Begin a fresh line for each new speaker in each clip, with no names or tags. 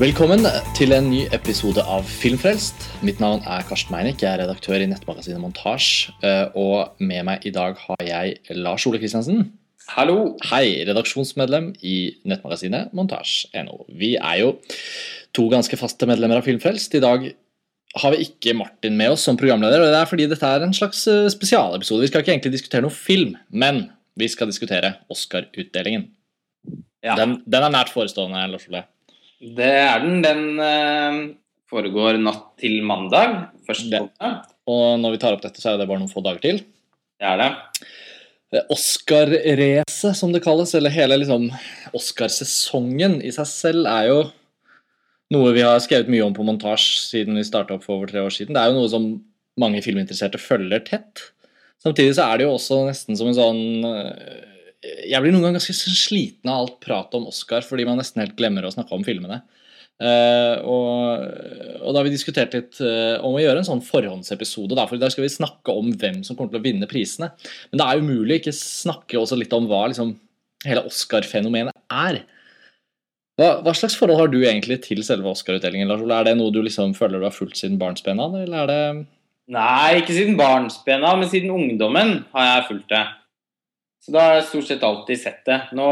Velkommen til en ny episode av Filmfrelst. Mitt navn er Karsten Meinick, jeg er redaktør i nettmagasinet Montasj. eh, Og med meg i dag har jeg Lars Ole Kristiansen.
Hallo.
Hei, redaksjonsmedlem i nettmagasinet Montasj.no. Vi er jo to ganske faste medlemmer av Filmfrelst. I dag har vi ikke Martin med oss som programleder, og det er fordi dette er en slags eh, spesialepisode. Vi skal ikke egentlig diskutere noe film, men vi skal diskutere Oscar-utdelingen.
Ja,
Den, den er nært forestående, Lars Ole.
Det er den. Den eh, foregår natt til mandag. Første
Det- Og når vi tar opp dette, så er det bare noen få dager til.
Det er det.
Det Oscar-racet, som det kalles, eller hele liksom Oscarsesongen i seg selv, er jo noe vi har skrevet mye om på montasje siden vi starta opp for over tre år siden. Det er jo noe som mange filminteresserte følger tett. Samtidig så er det jo også nesten som en sånn øh, Jeg blir noen ganger ganske sliten av alt pratet om Oscar fordi man nesten helt glemmer å snakke om filmene. Uh, og, og da vi diskutert litt uh, om å gjøre en sånn forhåndsepisode. Da, for der skal vi snakke om hvem som kommer til å vinne prisene. Men det er umulig å ikke snakke også litt om hva liksom, hele Oscar-fenomenet er. Hva, hva slags forhold har du egentlig til selve Oscar-utdelingen? Lars? Er det noe du liksom føler du har fulgt siden barnsben av,
Nei, ikke siden barnsben av, men siden ungdommen har jeg fulgt det. Så da har jeg stort sett alltid sett det. Nå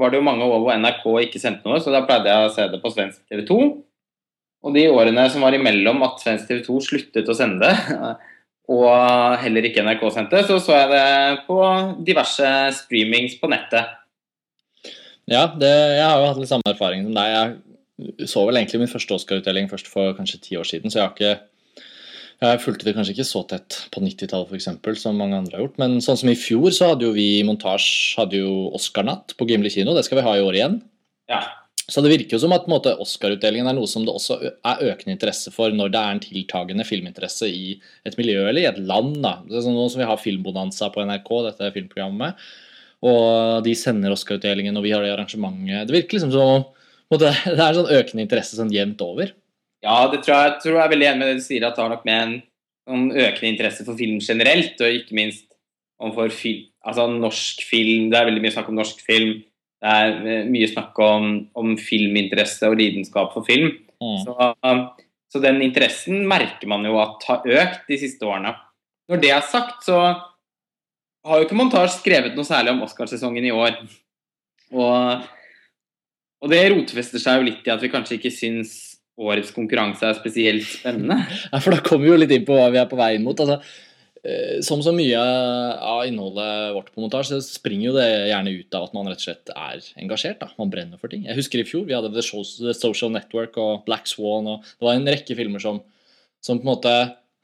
var det jo mange år hvor NRK ikke sendte noe, så da pleide jeg å se det på svensk TV 2. Og de årene som var imellom at svensk TV 2 sluttet å sende det, og heller ikke NRK sendte, så så jeg det på diverse streamings på nettet.
Ja, det, jeg har jo hatt litt samme erfaring som deg. Jeg så vel egentlig min første Oscar-utdeling først for kanskje ti år siden, så jeg har ikke jeg fulgte det kanskje ikke så tett på 90-tallet for eksempel, som mange andre har gjort. Men sånn som i fjor, så hadde jo vi i montasje hadde jo Oscar-natt på Gimli kino. Det skal vi ha i år igjen.
Ja.
Så det virker jo som at Oscar-utdelingen er noe som det også er økende interesse for når det er en tiltagende filminteresse i et miljø eller i et land. da. Det er sånn nå som vi har Filmbonanza på NRK, dette filmprogrammet, og de sender Oscar-utdelingen, og vi har det arrangementet. Det virker liksom som det er en sånn økende interesse sånn jevnt over.
Ja, det tror jeg, tror jeg er veldig enig med det du sier, at det har nok med en, en økende interesse for film generelt, og ikke minst om for film, altså norsk film. Det er veldig mye snakk om norsk film. Det er eh, mye snakk om, om filminteresse og lidenskap for film.
Mm.
Så, så den interessen merker man jo at har økt de siste årene. Når det er sagt, så har jo ikke Montasj skrevet noe særlig om Oscarsesongen i år. Og, og det rotfester seg jo litt i at vi kanskje ikke syns årets konkurranse er spesielt spennende.
Ja, for da kommer vi jo litt inn på hva vi er på vei inn mot. Altså, eh, som så mye av innholdet vårt på montasje, så springer jo det gjerne ut av at man rett og slett er engasjert. Da. Man brenner for ting. Jeg husker i fjor vi hadde The Social Network og Black Swan. og Det var en rekke filmer som, som på en måte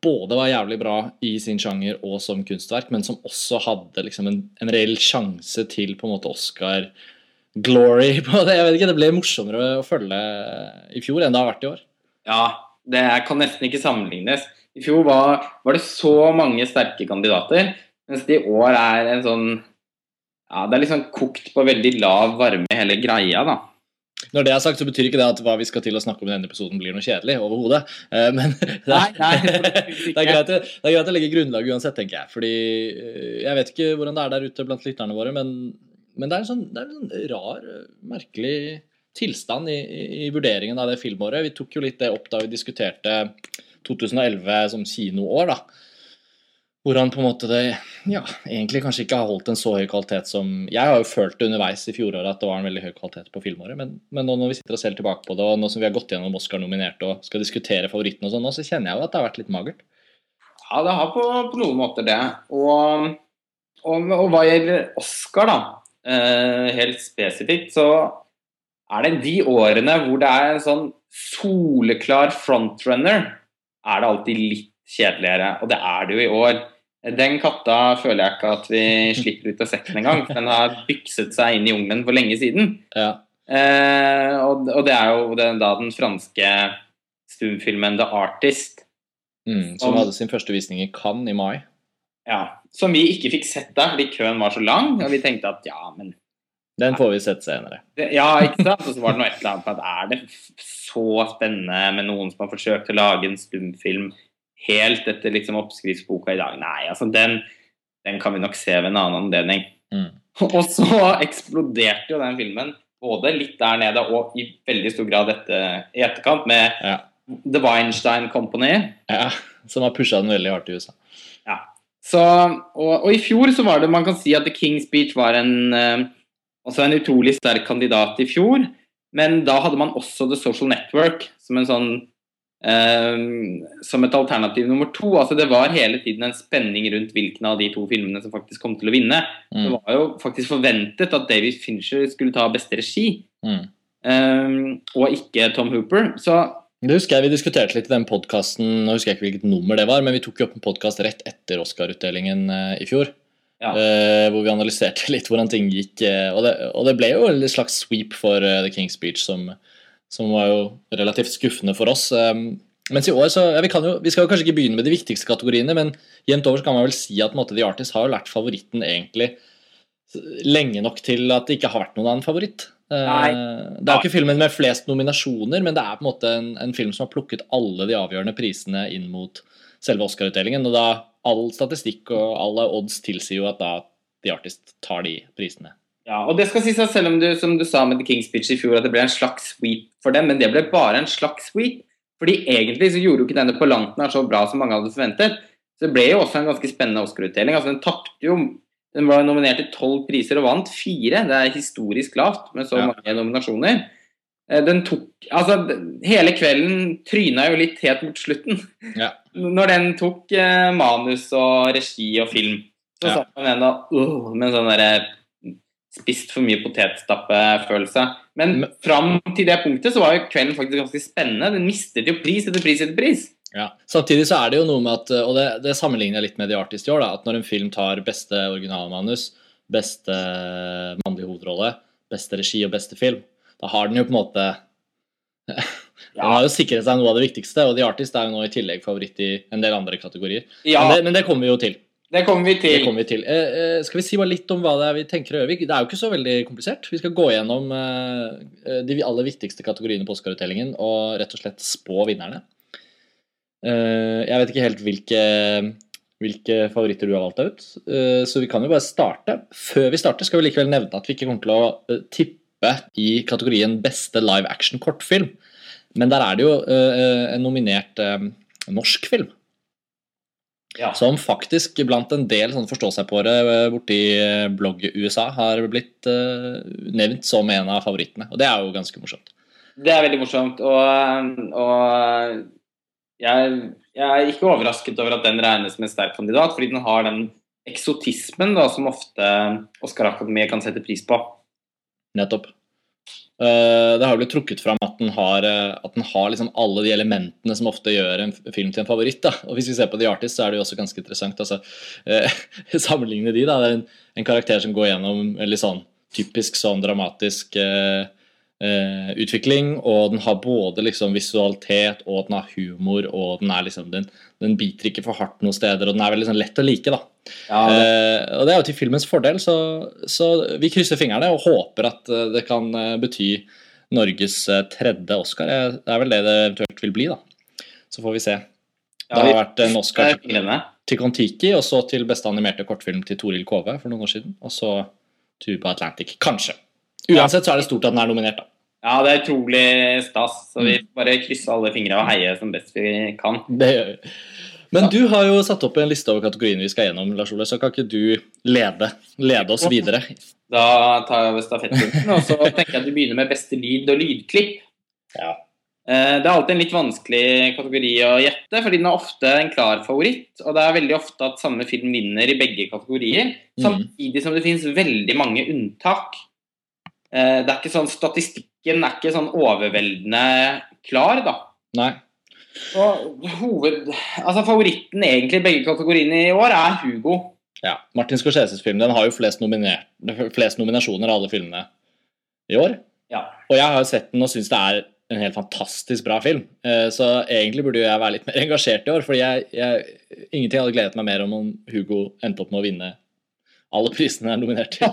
både var jævlig bra i sin sjanger og som kunstverk, men som også hadde liksom en, en reell sjanse til på en måte Oscar glory på det. Jeg vet ikke, Det ble morsommere å følge i fjor enn det har vært i år.
Ja, det kan nesten ikke sammenlignes. I fjor var, var det så mange sterke kandidater, mens det i år er en sånn Ja, det er liksom kokt på veldig lav varme hele greia, da.
Når det er sagt, så betyr ikke det at hva vi skal til å snakke om i denne episoden, blir noe kjedelig overhodet. Eh, Men det
Nei,
er,
nei,
det, er greit, det er greit å legge grunnlag uansett, tenker jeg. Fordi eh, jeg vet ikke hvordan det er der ute blant lytterne våre, men, men det er en sånn, er en sånn rar, merkelig tilstand i, i, i vurderingen av det filmåret. Vi tok jo litt det opp da vi diskuterte 2011 som kinoår, da. Hvordan på en måte det ja, egentlig kanskje ikke har holdt en så høy kvalitet som Jeg har jo følt det underveis i fjoråret at det var en veldig høy kvalitet på filmåret, men, men nå når vi sitter og ser tilbake på det, og nå som vi har gått gjennom Oscar-nominerte og skal diskutere favorittene og sånn, så kjenner jeg jo at det har vært litt magert.
Ja, det har på, på noen måter det. Og, og, og hva gjelder Oscar, da, helt spesifikt, så er det de årene hvor det er en sånn soleklar frontrunner, er det alltid litt kjedeligere. Og det er det jo i år. Den katta føler jeg ikke at vi slipper ut av sekken engang. for Den har bykset seg inn i jungelen for lenge siden.
Ja.
Eh, og, og det er jo den, da den franske stumfilmen 'The Artist'.
Mm, som hadde sin første visning i Cannes i mai.
Ja, Som vi ikke fikk sett der fordi køen var så lang. Og vi tenkte at ja, men
Den får vi sett senere.
Ja, ikke sant? Og så var det noe et eller annet med at er det så spennende med noen som har forsøkt å lage en stumfilm helt etter liksom oppskriftsboka i dag? Nei, altså den, den kan vi nok se ved en annen anledning.
Mm.
Og så eksploderte jo den filmen både litt der nede og i veldig stor grad dette i etterkant, med
Ja.
The Weinstein Company.
ja. Som har pusha den veldig hardt i USA.
Så, og, og i fjor så var det Man kan si at The King's Speech var en eh, også en utrolig sterk kandidat i fjor. Men da hadde man også The Social Network som en sånn eh, som et alternativ nummer to. Altså Det var hele tiden en spenning rundt hvilken av de to filmene som faktisk kom til å vinne. Det
Mm.
var jo faktisk forventet at David Fincher skulle ta beste regi,
Mm.
eh, og ikke Tom Hooper. Så
Det husker jeg Vi diskuterte litt i den podkasten, nå husker jeg ikke hvilket nummer det var, men vi tok jo opp en podkast rett etter Oscar-utdelingen eh, i fjor.
Ja.
eh, hvor vi analyserte litt hvordan ting gikk. eh, og, det, og det ble jo en slags sweep for The King's Speech, som, som var jo relativt skuffende for oss. Um, mens i år så, ja, vi, kan jo, vi skal jo kanskje ikke begynne med de viktigste kategoriene, men jevnt over så kan man vel si at måte, The Artist har jo vært favoritten egentlig lenge nok til at det ikke har vært noen annen favoritt. Eh,
Nei.
Det er jo ikke filmen med flest nominasjoner, men det er på en måte en, en film som har plukket alle de avgjørende prisene inn mot selve Oscar-utdelingen. Og da all statistikk og alle odds tilsier jo at da The Artist tar de prisene.
Ja, og det skal sies at selv om du, som du sa med The King's Speech i fjor, at det ble en slags sweep for dem, men det ble bare en slags sweep. Fordi egentlig så gjorde jo ikke denne på langt nær så bra som mange hadde forventet. Så det ble jo også en ganske spennende Oscar-utdeling. Altså Den tapte jo Den var nominert til tolv priser og vant fire. Det er historisk lavt med så
Ja.
mange nominasjoner. Eh, Den tok Altså, hele kvelden tryna jo litt helt mot slutten.
Ja.
Når den tok eh, manus og regi og film, så
Ja.
satt man igjen uh, med en sånn derre spist for mye potetstappe-følelse. Men- fram til det punktet så var jo kvelden faktisk ganske spennende. Den mistet jo pris etter pris etter pris.
Ja. Samtidig så er det jo noe med at, og det, det sammenligner jeg litt med The Artist i år, da, at når en film tar beste originalmanus, beste mannlige hovedrolle, beste regi og beste film, da har den jo på en måte Den har jo sikret seg noe av det viktigste, og The Artist er jo nå i tillegg favoritt i en del andre kategorier.
Ja,
Men, det, men det kommer vi jo til.
det kommer vi til.
kommer vi til. Eh, eh, skal vi si bare litt om hva det er vi tenker å gjøre? Det er jo ikke så veldig komplisert. Vi skal gå gjennom eh, de aller viktigste kategoriene på Oscar-utdelingen og rett og slett spå vinnerne. Eh, jeg vet ikke helt hvilke, hvilke favoritter du har valgt deg ut, eh, så vi kan jo bare starte. Før vi starter, skal vi likevel nevne at vi ikke kommer til å eh, tippe i kategorien beste live action kortfilm. Men der er det jo en nominert norsk film.
Ja.
Som faktisk blant en del sånn forstå-seg-på-ere eh, borti eh, blogg-USA har blitt nevnt som en av favorittene. Og det er jo ganske morsomt.
Det er veldig morsomt. Og, og jeg, jeg er ikke overrasket over at den regnes som en sterk kandidat, fordi den har den eksotismen da, som ofte Oscar-akademiet kan sette pris på.
Nettopp. Eh, Det har blitt trukket fram at den har, eh, at den har liksom alle de elementene som ofte gjør en film til en favoritt. Da. Og Hvis vi ser på The Artist, så er det jo også ganske interessant. Altså, eh, sammenligne de. da, Det er en, en karakter som går gjennom veldig sånn typisk sånn dramatisk eh, eh, utvikling. Og den har både liksom visualitet, og den har humor, og den er liksom den, den biter ikke for hardt noen steder, og den er veldig sånn lett å like. da.
Ja, det,
Eh, og det er jo til filmens fordel, så, så vi krysser fingrene og håper at eh, det kan eh, bety Norges eh, tredje Oscar. Det er vel det det eventuelt vil bli, da. Så får vi se. Det har
vi-
vært en Oscar
er
til Kon-Tiki, og så til beste animerte kortfilm til Toril Kove for noen år siden. Og så Tuba Atlantic. Kanskje. Uansett så er det stort at den er nominert, da.
Ja, det er utrolig stas. Så vi
Mm.
bare krysser alle fingre og heier som best vi kan.
Det gjør vi. Men du har jo satt opp en liste over kategoriene vi skal gjennom, Lars Ole, så kan ikke du lede, lede oss videre?
Da tar jeg over stafettpinnen, og så tenker jeg at vi begynner med beste lyd og lydklipp.
Ja.
Eh, Det er alltid en litt vanskelig kategori å gjette, fordi den er ofte en klar favoritt. Og det er veldig ofte at samme film vinner i begge kategorier,
Mhm.
samtidig som det finnes veldig mange unntak. Eh, Det er ikke sånn, Statistikken er ikke sånn overveldende klar, da.
Nei.
Og hoved, altså Favoritten egentlig i begge kategoriene i år er Hugo.
Ja, Martin Scorseses film den har jo flest, nominer- flest nominasjoner av alle filmene i år.
Ja.
Og jeg har jo sett den og syns det er en helt fantastisk bra film. Eh, Så egentlig burde jeg være litt mer engasjert i år, fordi jeg, jeg, ingenting hadde gledet meg mer om om Hugo endte opp med å vinne alle prisene er nominert til.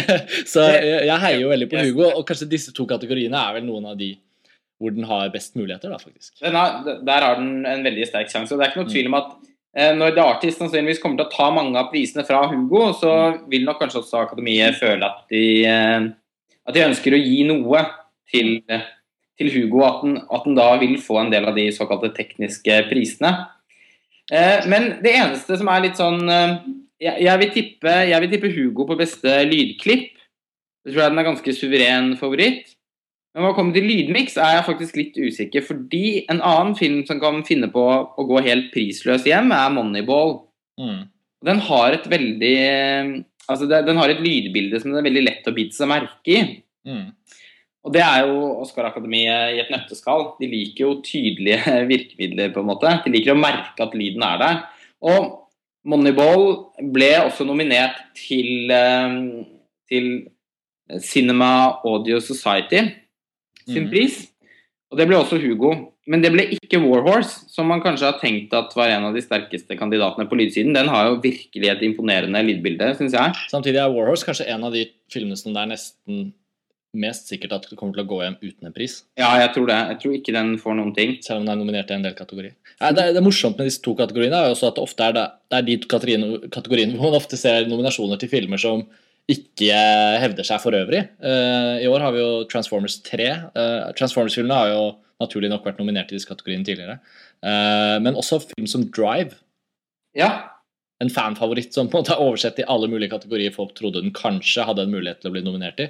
Så jeg, heier jo veldig på Hugo, og kanskje disse to kategoriene er vel noen av de hvor den har best muligheter, da, faktisk.
Har, der har den en veldig sterk sjanse. og Det er ikke noe tvil om at eh, når The Artist sannsynligvis kommer til å ta mange av prisene fra Hugo, så vil nok kanskje også Akademiet føle at de, eh, at de ønsker å gi noe til, til Hugo, at den, at den da vil få en del av de såkalte tekniske prisene. Eh, men det eneste som er litt sånn eh, jeg, jeg, vil tippe, jeg, vil tippe, Hugo på beste lydklipp. Jeg tror jeg den er ganske suveren favoritt. Men hva kommer til lydmiks, er jeg faktisk litt usikker. Fordi en annen film som kan finne på å gå helt prisløs hjem, er 'Moneyball'. Mm. Den har et veldig Altså, den har et lydbilde som det er veldig lett å bite seg merke i. Mm. Og det er jo Oscar-akademiet i et nøtteskall. De liker jo tydelige virkemidler, på en måte. De liker å merke at lyden er der. Og Moneyball ble også nominert til, eh, til Cinema Audio Society sin mm. pris. Og det ble også Hugo. Men det ble ikke Warhorse, som man kanskje har tenkt at var en av de sterkeste kandidatene på lydsiden. Den har jo virkelig et imponerende lydbilde, syns jeg.
Samtidig er Warhorse kanskje en av de filmene som det er nesten mest sikkert at det kommer til å gå hjem uten en pris.
Ja, jeg tror det. Jeg tror ikke den får noen ting.
Selv om den er nominert i en del kategorier. Ja, det, er, det er morsomt med disse to kategoriene er også at det ofte er, det, det er de kategoriene, kategoriene hvor man ofte ser nominasjoner til filmer som ikke hevder seg for øvrig. Uh, I år har vi jo Transformers 3. Uh, eh, Transformers-filmene har jo naturlig nok vært nominert i disse kategoriene tidligere. Uh, men også film som Drive.
Ja.
En fanfavoritt som på en måte er oversett i alle mulige kategorier folk trodde den kanskje hadde en mulighet til å bli nominert i.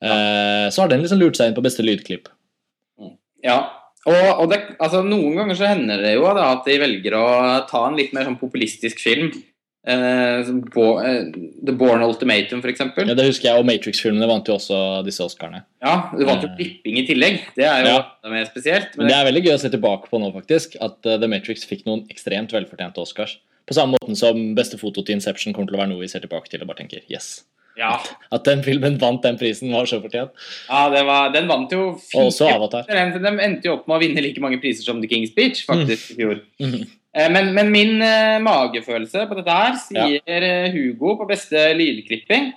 Så har den liksom lurt seg inn på beste lydklipp.
Ja, og, og det, altså, noen ganger så hender det jo da, at de velger å ta en litt mer sånn populistisk film Uh, The Born Ultimatum, f.eks.
Ja, det husker jeg, og Matrix-filmene vant jo også disse Oscarene.
Ja, du vant jo klipping i tillegg. Det er jo ja. mer spesielt.
Men, men det er veldig gøy å se tilbake på nå, faktisk. At uh, The Matrix fikk noen ekstremt velfortjente Oscars. På samme måten som beste foto til Inception kommer til å være noe vi ser tilbake til og bare tenker yes.
Ja.
At den filmen vant den prisen, var så fortjent.
Ja, var, den vant jo
fire. Også Avatar.
De endte jo opp med å vinne like mange priser som The King's Beach, faktisk, mm. i fjor. Mm. Eh, men, men, min uh, magefølelse på dette her sier ja. Eh, Hugo på beste lydklipping.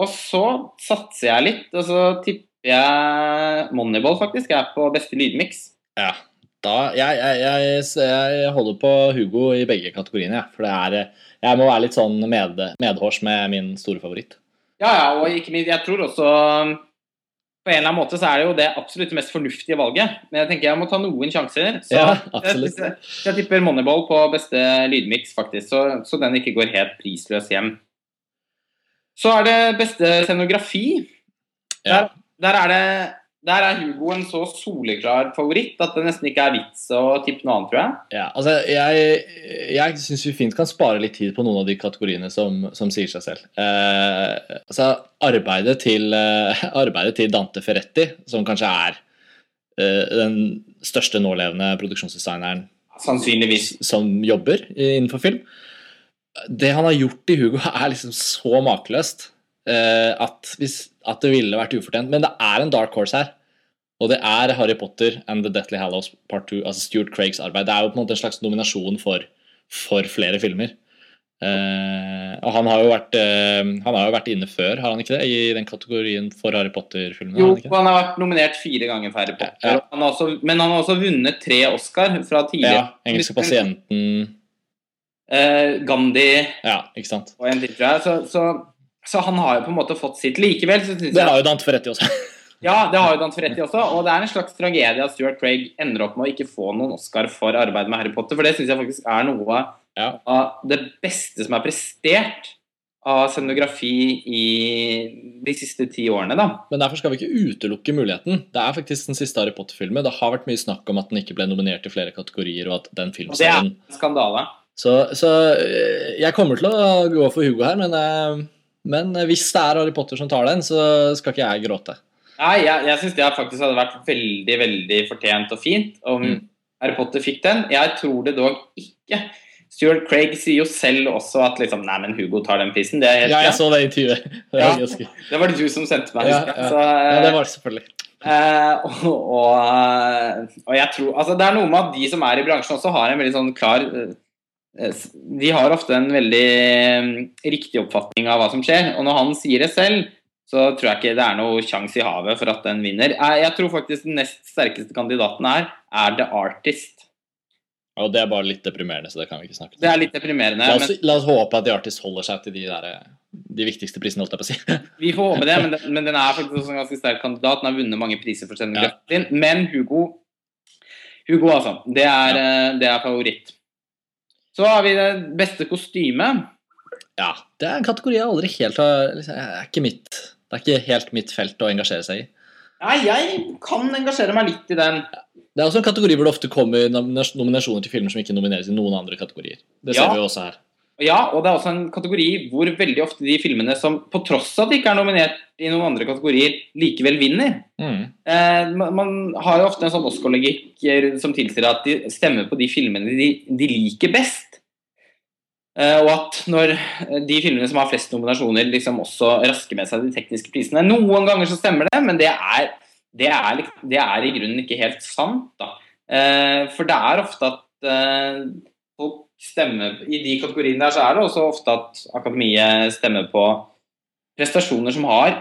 Og så satser jeg litt, og så tipper jeg Moneyball faktisk er på beste lydmiks.
Ja. Da, jeg, jeg, jeg, jeg, holder på Hugo i begge kategoriene, ja. for det er, jeg må være litt sånn med, medhårs med min store favoritt.
Ja, ja, og ikke minst, jeg tror også på en eller annen måte så er det jo det absolutt mest fornuftige valget. Men jeg tenker jeg må ta noen sjanser. Så
ja, absolutt.
Jeg, jeg, tipper Moneyball på beste lydmiks, faktisk. Så, så, den ikke går helt prisløs hjem. Så er det beste scenografi. Ja. Der, der, er det der er Hugo en så soleklar favoritt at det nesten ikke er vits å tippe noe annet, tror jeg.
Ja, altså Jeg, jeg syns vi fint kan spare litt tid på noen av de kategoriene som, som sier seg selv. Eh, altså arbeidet til, eh, arbeidet til, Dante Ferretti, som kanskje er eh, den største nålevende produksjonsdesigneren
Sannsynligvis.
som jobber innenfor film. Det han har gjort i Hugo, er liksom så makeløst. Eh, at, hvis, at, det ville vært ufortjent. Men det er en dark horse her. Og det er Harry Potter and The Deathly Hallows Part 2, altså Stuart Craigs arbeid. Det er jo på en måte en slags nominasjon for, for flere filmer. Uh, og han har, jo vært, uh, han har jo vært inne før, har han ikke det? I den kategorien for Harry Potter-filmene?
Jo, han, han, har vært nominert fire ganger for Harry Potter. Ja, ja. Han også, men han har også vunnet tre Oscar fra tidligere.
Ja, engelske pasienten
uh, Gandhi
Ja, ikke sant.
Og en til, tror jeg. Så, så så han har jo på en måte fått sitt. Likevel så syns
jeg Det har jo Dante Ferretti også.
ja, det har jo Dante Ferretti også. Og det er en slags tragedie at Stuart Craig ender opp med å ikke få noen Oscar for arbeidet med Harry Potter, for det syns jeg faktisk er noe ja. av det beste som er prestert av scenografi i de siste ti årene. da.
Men derfor skal vi ikke utelukke muligheten. Det er faktisk den siste Harry Potter-filmen. Det har vært mye snakk om at den ikke ble nominert i flere kategorier, og at den filmserien
Det er en skandale.
Så, så, eh, jeg kommer til å gå for Hugo her, men eh, men eh, hvis det er Harry Potter som tar den, så skal ikke jeg gråte.
Nei, jeg, jeg syns det faktisk hadde vært veldig veldig fortjent og fint om mm. Harry Potter fikk den. Jeg tror det dog ikke. Stuart Craig sier jo selv også at liksom, nei, men Hugo tar den prisen. Det er
helt, ja, jeg så det intervjuet.
Det, ja, det var det du som sendte meg.
Ja, ja. Så, ja, det var det selvfølgelig.
Uh, og, og, eh, og, jeg tror altså Det er noe med at de som er i bransjen også har en veldig sånn klar eh, Eh, de har ofte en veldig mm, riktig oppfatning av hva som skjer. Og når han sier det selv, så tror jeg ikke det er noe sjanse i havet for at den vinner. Jeg tror faktisk den nest sterkeste kandidaten er, er The Artist.
Og det er bare litt deprimerende, så det kan vi ikke snakke om.
Det er litt deprimerende.
La oss, men... la oss håpe at The Artist holder seg til de der eh, de viktigste prisene, holdt jeg på å si.
Vi får håpe det, men, den, men den er faktisk også en ganske sterk kandidat. Den har vunnet mange priser for
Ja.
sin. Men Hugo, Hugo altså, det er, ja. det er favoritt. Så har vi det beste kostyme.
Ja, Det er en kategori jeg aldri helt har liksom, er ikke mitt, Det er ikke helt mitt felt å engasjere seg i.
Nei, jeg kan engasjere meg litt i den.
Det er også en kategori hvor det ofte kommer nomina- nominasjoner til filmer som ikke nomineres i noen andre kategorier. Det ser
Ja.
vi jo også her.
Ja, og det er også en kategori hvor veldig ofte de filmene som på tross av at de ikke er nominert i noen andre kategorier, likevel vinner.
Mm.
Eh, man, man har jo ofte en sånn Oscar-logikk eh, som tilsier at de stemmer på de filmene de, de liker best. Eh, og at når eh, de filmene som har flest nominasjoner, liksom også rasker med seg de tekniske prisene. Noen ganger så stemmer det, men det er, det er, det er i grunnen ikke helt sant. da. Eh, for det er ofte at folk stemmer I de kategoriene der så er det også ofte at akademiet stemmer på prestasjoner som har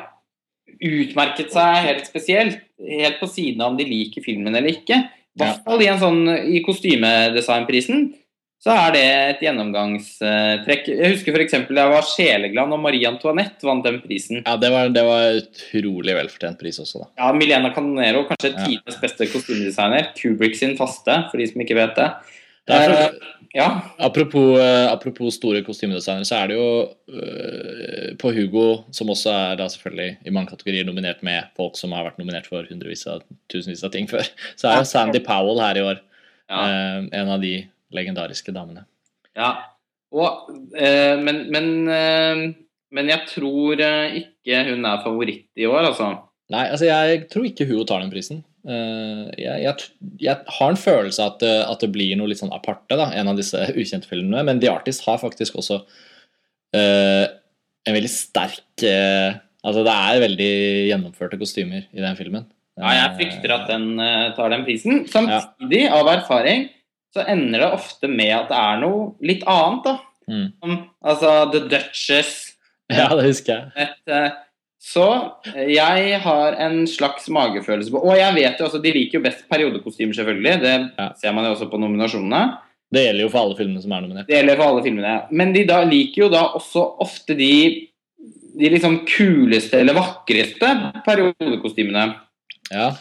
utmerket seg helt spesielt. Helt på siden av om de liker filmen eller ikke. I hvert fall i en sånn i kostymedesignprisen så er det et gjennomgangstrekk. Jeg husker f.eks. jeg var sjeleglad når Marie Antoinette vant den prisen.
Ja, det var, det var utrolig velfortjent pris også, da.
Ja, Milena Canonero, kanskje
Ja.
tidenes beste kostymedesigner. Kubrick sin faste, for de som ikke vet det.
Det er for-
Eh, ja,
Apropos, eh, apropos store kostymedesignere, så er det jo eh, på Hugo, som også er da selvfølgelig i mange kategorier nominert med folk som har vært nominert for hundrevis av tusenvis av ting før, så er jo Sandy Powell her i år
ja.
en av de legendariske damene.
Ja, og, eh, men, men, eh, men jeg tror eh, ikke hun er favoritt i år, altså.
Nei, altså jeg tror ikke hun tar den prisen. Uh, jeg, jeg, jeg har en følelse at, det- at det blir noe litt sånn aparte, da, en av disse ukjente filmene. Men The Artist har faktisk også uh, en veldig sterk uh, Altså det er veldig gjennomførte kostymer i den filmen.
Ja, jeg frykter at den eh, tar den prisen. Samtidig, av erfaring, så ender det ofte med at det er noe litt annet, da.
Mm.
Som, altså The Duchess
Ja, det husker jeg.
et, eh, Så eh, jeg har en slags magefølelse på Og jeg vet jo også, de liker jo best periodekostymer, selvfølgelig. Det
Ja.
ser man jo også på nominasjonene.
Det gjelder jo for alle filmene som er nominert.
Det gjelder for alle filmene. Men de da liker jo da også ofte de, de liksom kuleste eller vakreste periodekostymene.
Ja,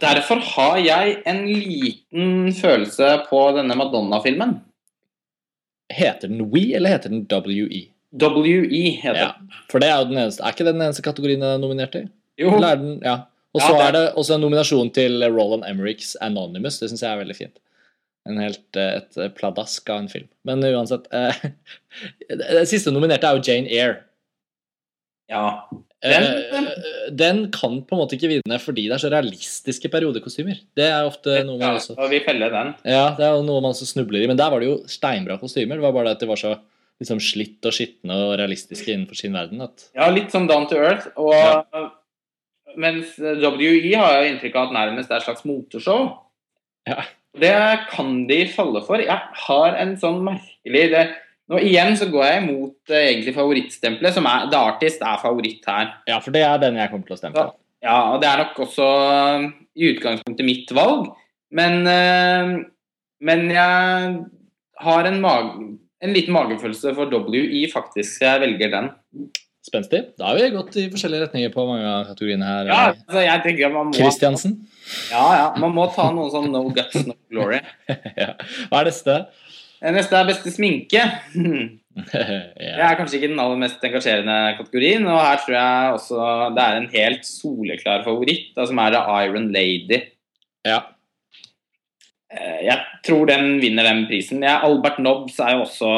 Derfor har jeg en liten følelse på denne Madonna-filmen.
Heter den We, eller heter den WE?
WE heter
Ja,
den.
for det er jo den eneste Er ikke det den eneste kategorien den er nominert i?
Jo,
den, ja. Og så
ja,
er det også en nominasjon til Roland Emmerichs Anonymous. Det syns jeg er veldig fint. En helt, eh, et eh, pladask av en film. Men uansett eh, Den siste nominerte er jo Jane Eyre.
ja.
Den,
Den-
den kan på en måte ikke vinne fordi det er så realistiske periodekostymer. Det er ofte noe man
ja
også
og vi feller den.
Ja, det er jo noe man også snubler i. Men der var det jo steinbra kostymer. Det var bare det at de var så liksom slitt og skitne og realistiske innenfor sin verden. At,
Ja, litt som Down to Earth. Og,
Ja.
Mens WE har jeg inntrykk av at nærmest er et slags moteshow.
Ja.
Det kan de falle for. Jeg har en sånn merkelig det, Nå igjen så går jeg imot eh, egentlig favorittstempelet, som er The Artist er favoritt her.
ja, for det er den jeg kommer til å stemme på.
Ja, og det er nok også eh, i utgangspunktet mitt valg. Men, eh, men jeg har en, mage, en liten magefølelse for WI, faktisk, så jeg velger den.
Spenstig. Da har vi gått i forskjellige retninger på mange av kategoriene her.
Ja, altså jeg tenker man må,
Kristiansen.
ja, ja, man må ta noe sånn no guts, no glory.
ja. Hva er neste?
Neste er beste sminke. Det er kanskje ikke den aller mest engasjerende kategorien. Og her tror jeg også det er en helt soleklar favoritt, da, som er The Iron Lady.
ja.
Eh, Jeg tror den vinner den prisen. Ja, Albert Nobbs er jo også,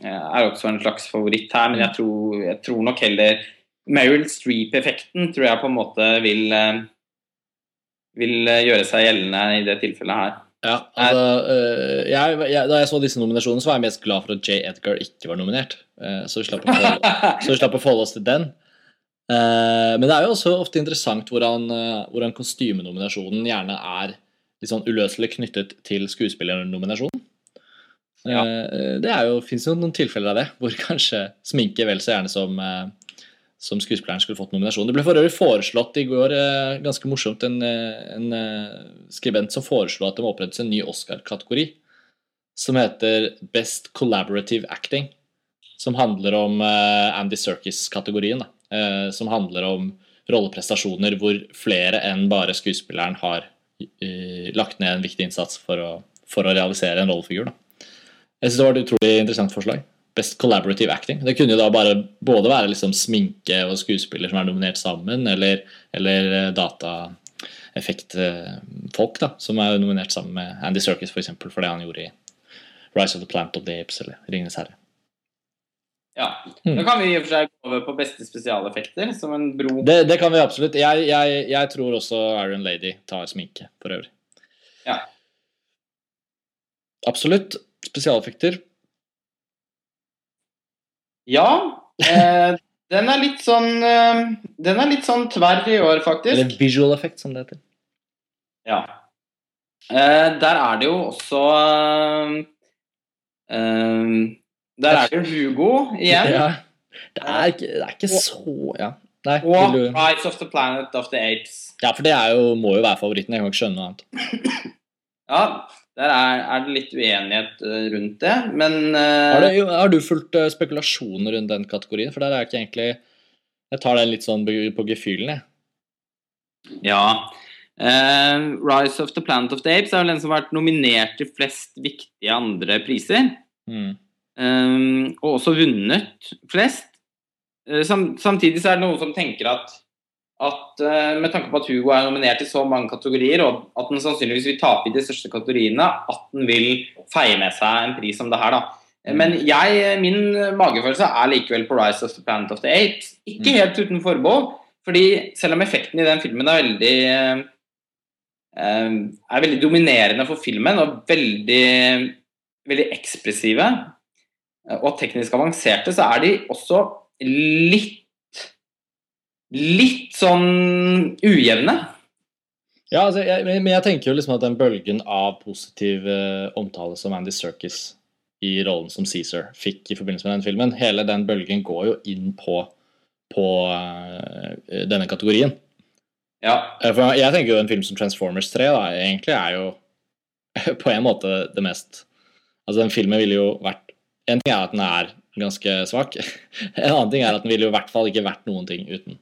eh, er også en slags favoritt her, men jeg tror, jeg tror nok heller Meryl Streep-effekten tror jeg på en måte vil, eh, vil eh, gjøre seg gjeldende i det tilfellet her.
Ja, altså, øh, jeg, jeg, Da jeg så disse nominasjonene, så var jeg mest glad for at J. Edgar ikke var nominert. Eh, så vi slapp å forholde, oss til den. Eh, men det er jo også ofte interessant hvordan, eh, hvordan kostymenominasjonen gjerne er litt sånn uløselig knyttet til skuespillernominasjonen.
Ja.
Eh, det er jo, fins jo noen tilfeller av det, hvor kanskje sminke vel så gjerne som, eh, som skuespilleren skulle fått nominasjon. Det ble for øvrig foreslått i går, eh, ganske morsomt, en, eh, en eh, skribent som foreslo at det må opprettes en ny Oscar-kategori som heter Best Collaborative Acting. som handler om Andy Serkis-kategorien. Eh, som handler om rolleprestasjoner hvor flere enn bare skuespilleren har lagt ned en viktig innsats for å, for å realisere en rollefigur. da. Jeg synes det var et utrolig interessant forslag. Best collaborative acting. Det kunne jo da bare både være liksom sminke og skuespiller som er nominert sammen, eller, eller eh, dataeffektfolk da, som er nominert sammen med Andy Serkis for, eksempel, for det han gjorde i Rise of the Plant of the Apes eller Ringenes herre.
Ja.
Mm.
Da kan vi i og for seg gå over på beste spesialeffekter, som en bro.
Det, det kan vi absolutt. Jeg, jeg, jeg tror også Iron Lady tar sminke, for øvrig.
Ja.
Absolutt. Spesialeffekter.
Ja. Eh, den er litt sånn eh, Den er litt sånn tverr i år, faktisk.
Eller visual effect, som det heter.
Ja. Eh, der er det jo også eh, eh, Der er det jo Hugo igjen.
Ja. Det, er ikke, det er ikke så Ja. Nei,
Og
du
Rise of the Planet of the Apes.
Ja, for det er jo, må jo være favoritten. Jeg kan ikke skjønne noe annet.
Ja, der er, er det litt uenighet eh, rundt det, men uh...
Har, du, har du fulgt eh, spekulasjoner rundt den kategorien? For der er jeg ikke egentlig Jeg tar den litt sånn på gefühlen, jeg.
Ja. Uh, Rise of the Planet of the Apes er vel den som har vært nominert til flest viktige andre priser.
Mm.
Eh, og også vunnet flest. Sam, samtidig så er det noen som tenker at, at eh, med tanke på at Hugo er nominert i så mange kategorier, og at den sannsynligvis vil tape i de største kategoriene, at den vil feie med seg en pris som det her, da. Eh, Men jeg, min magefølelse er likevel på Rise of the Planet of the Apes. Ikke
Mm.
helt uten forbehold, fordi selv om effekten i den filmen er veldig eh, er veldig dominerende for filmen og veldig, veldig ekspressive eh, og teknisk avanserte, så er de også litt litt sånn ujevne.
Ja, altså, jeg, men jeg tenker jo liksom at den bølgen av positiv eh, omtale som Andy Serkis i rollen som Caesar fikk i forbindelse med den filmen, hele den bølgen går jo inn på, på eh, denne kategorien.
Ja.
Eh, For jeg tenker jo en film som Transformers 3 da, egentlig er jo på en måte det mest Altså, den filmen ville jo vært En ting er at den er ganske svak. En annen ting er at den ville jo i hvert fall ikke vært noen ting uten,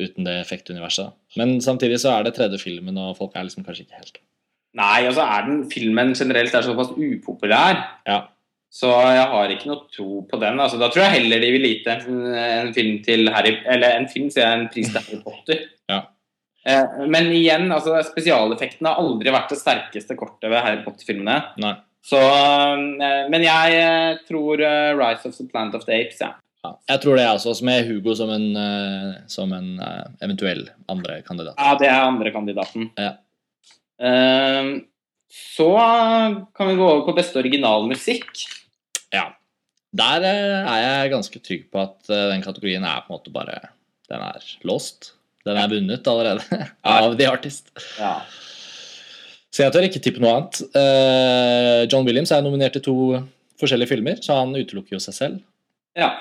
uten det effektuniverset. Men samtidig så er det tredje filmen, og folk er liksom kanskje ikke helt
Nei, altså er den filmen generelt er såpass upopulær,
Ja.
så jeg har ikke noe tro på den. Altså, da tror jeg heller de vil lite en, en film til Harry Eller en film, sier jeg, en pris til Harry Potter.
Ja.
Eh, men igjen, altså spesialeffektene har aldri vært det sterkeste kortet ved Harry Potter-filmene. Så, eh, men jeg eh, tror eh, Rise of the Planet of the Apes, ja.
Ja. Jeg tror det er også, med Hugo som en, eh, som en eh, eventuell andre kandidat.
Ja, det er andrekandidaten.
Ja.
Eh, så kan vi gå over på beste originalmusikk.
Ja. Der eh, er jeg ganske trygg på at den kategorien er på en måte bare Den er låst. Den er vunnet allerede av The Artist.
Ja.
Så jeg tør ikke tippe noe annet. John Williams er nominert til to forskjellige filmer, så han utelukker jo seg selv.
ja.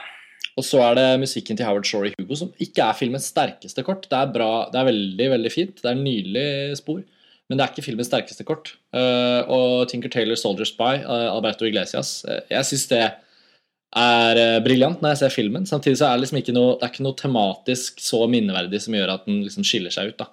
Og så er det musikken til Howard Shore i Hugo, som ikke er filmens sterkeste kort. Det er bra, det er veldig veldig fint, det er en nydelig spor, men det er ikke filmens sterkeste kort. Eh, og Tinker Taylor Soldier Spy, eh, Alberto Iglesias, eh, jeg syns det er briljant når jeg ser filmen. Samtidig så er det liksom ikke noe, det er ikke noe tematisk så minneverdig som gjør at den liksom skiller seg ut. da.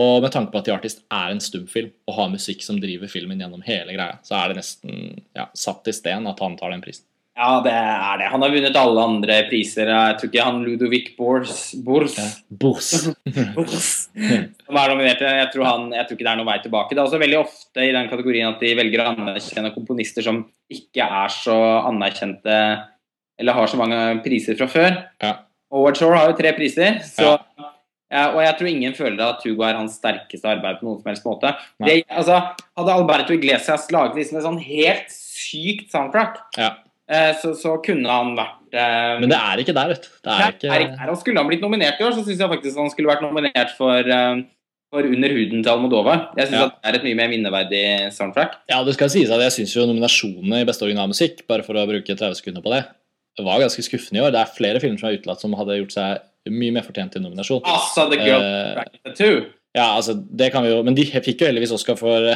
Og med tanke på at The Artist er en stumfilm og har musikk som driver filmen gjennom hele greia, så er det nesten ja, satt i sten at han tar den prisen.
Ja, det er det. Han har vunnet alle andre priser. Jeg tror ikke han Ludovic Bors, Bors,
Ja. Bors.
Bors som er nominert. Jeg tror, han, jeg tror ikke det er noen vei tilbake. Det er også veldig ofte i den kategorien at de velger å anerkjenne komponister som ikke er så anerkjente eller har så mange priser fra før.
Ja.
Howard Shore har jo tre priser, så
Ja.
ja, og jeg tror ingen føler at Hugo er hans sterkeste arbeid på noen som helst måte. Det, altså, hadde Alberto Iglesias laget liksom et sånn helt sykt soundtrack,
Ja.
Eh, så, så kunne han vært eh,
Men det er ikke der, vet du. Det er ikke...
er ikke der. Og skulle han blitt nominert i år, så syns jeg faktisk han skulle vært nominert for, eh, for Under huden til Almodova. Jeg syns
Ja.
det er et mye mer minneverdig soundtrack.
Ja, det skal sies at jeg syns jo nominasjonene i beste originalmusikk, bare for å bruke 30 sekunder på det, var ganske skuffende i år. Det er flere filmer som er utelatt som hadde gjort seg mye mer fortjent til nominasjon.
Altså, The Girl
uh,
Track Tattoo.
Ja, altså, det kan vi jo Men de fikk jo heldigvis Oscar for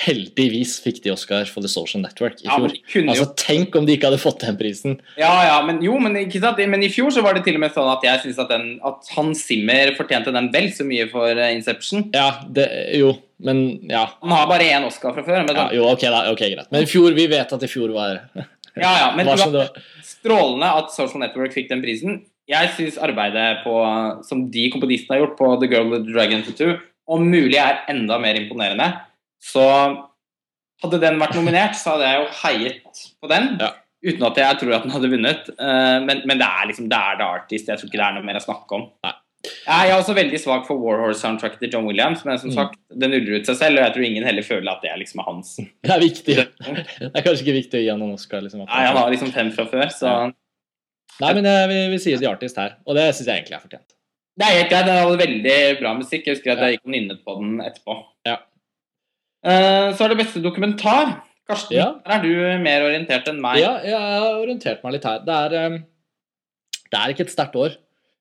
Heldigvis fikk de Oscar for The Social Network i fjor.
Ja,
Altså, Tenk om de ikke hadde fått den prisen.
Ja, ja, men jo, men, men i fjor så var det til og med sånn at jeg syns at, den- at Hans Zimmer fortjente den vel så mye for eh, Inception.
Ja, det Jo, men ja.
Han har bare én Oscar fra før. Men
ja jo, ok, da. Ok, greit. Men i fjor, vi vet at i fjor var
ja, ja, men
var
det var. strålende at Social Network fikk den prisen. Jeg syns arbeidet på, som de komponistene har gjort på The Girl with the Dragon Tattoo, om mulig er enda mer imponerende. Så hadde den vært nominert, så hadde jeg jo heiet på den.
Ja.
Uten at jeg tror at den hadde vunnet. Eh, Men, men det er liksom, det er The Artist. Jeg tror ikke det er noe mer å snakke om.
Nei.
Jeg er også veldig svak for Warhorse-soundtracket til John Williams, men som
Mm.
sagt, det nuller ut seg selv, og jeg tror ingen heller føler at det er liksom hans.
Det er viktig. Det er kanskje ikke viktig å gi han en Oscar. liksom.
Nei, han har liksom fem fra før, så
Ja. Nei, men jeg, vi, vi sier The Artist her, og det syns jeg egentlig er fortjent.
Det er helt greit. Det var veldig bra musikk. Jeg husker at jeg gikk og nynnet på den etterpå.
Ja.
Uh, så er det beste dokumentar. Karsten,
Ja.
er du mer orientert enn meg.
Ja, jeg har orientert meg litt her. Det er, eh, det er ikke et sterkt år.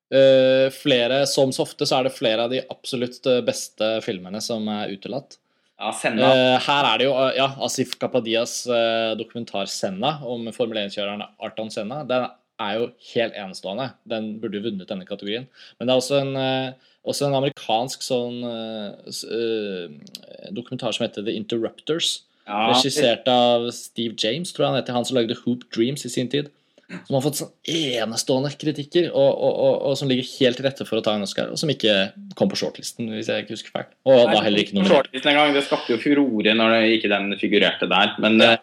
Uh, flere, Som så ofte så er det flere av de absolutt eh, beste filmene som er utelatt.
Ja, Senna.
Uh, her er det jo eh, ja, Asif Kapadias uh, dokumentar 'Senna' om Formel 1-kjøreren Arton Senna. Den er jo helt enestående. Den burde vunnet denne kategorien. Men det er også en, eh, også en amerikansk sånn uh, dokumentar som heter 'The Interrupters'.
ja,
Regissert av Steve James, tror jeg han heter. Han som lagde Hoop Dreams i sin tid. Som har fått sånn enestående kritikker, og, og, og, og som ligger helt til rette for å ta en Oscar. Og som ikke kom på shortlisten, hvis jeg ikke husker feil. Og var heller ikke
noe shortlisten en gang. Det skapte jo furore når det ikke den figurerte der. Men
Ja.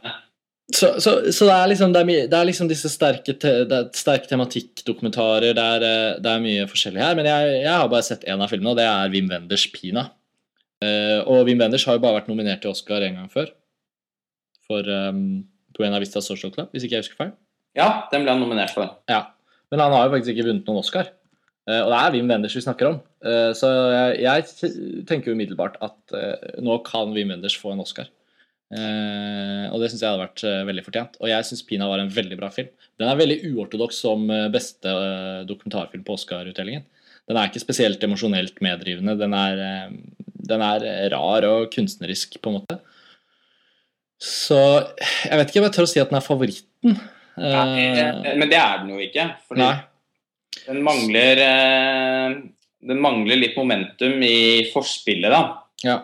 Så, så, så det, er liksom, det, er mye, det er liksom disse sterke, te, er sterke tematikkdokumentarer. Det, er, eh, det er mye forskjellig her. Men jeg, jeg har bare sett én av filmene, og det er Wim Wenders 'Pina'. Uh, og Wim Wenders har jo bare vært nominert til Oscar en gang før. For um, Buena Vista Social Club, hvis ikke jeg husker feil.
ja, den ble han nominert for.
Ja, Men han har jo faktisk ikke vunnet noen Oscar. Uh, og det er Wim Wenders vi snakker om. Uh, så jeg, jeg tenker umiddelbart at nå kan Wim Wenders få en Oscar. Eh, og det syns jeg hadde vært eh, veldig fortjent. Og jeg syns 'Pina' var en veldig bra film. Den er veldig uortodoks som eh, beste dokumentarfilm på Oscar-utdelingen. Den er ikke spesielt emosjonelt meddrivende. Den er, den er rar og kunstnerisk, på en måte. Så jeg vet ikke om jeg tør å si at den er favoritten.
Nei, men det er den jo ikke. Fordi
Nei.
den mangler Den mangler litt momentum i forspillet, da.
Ja.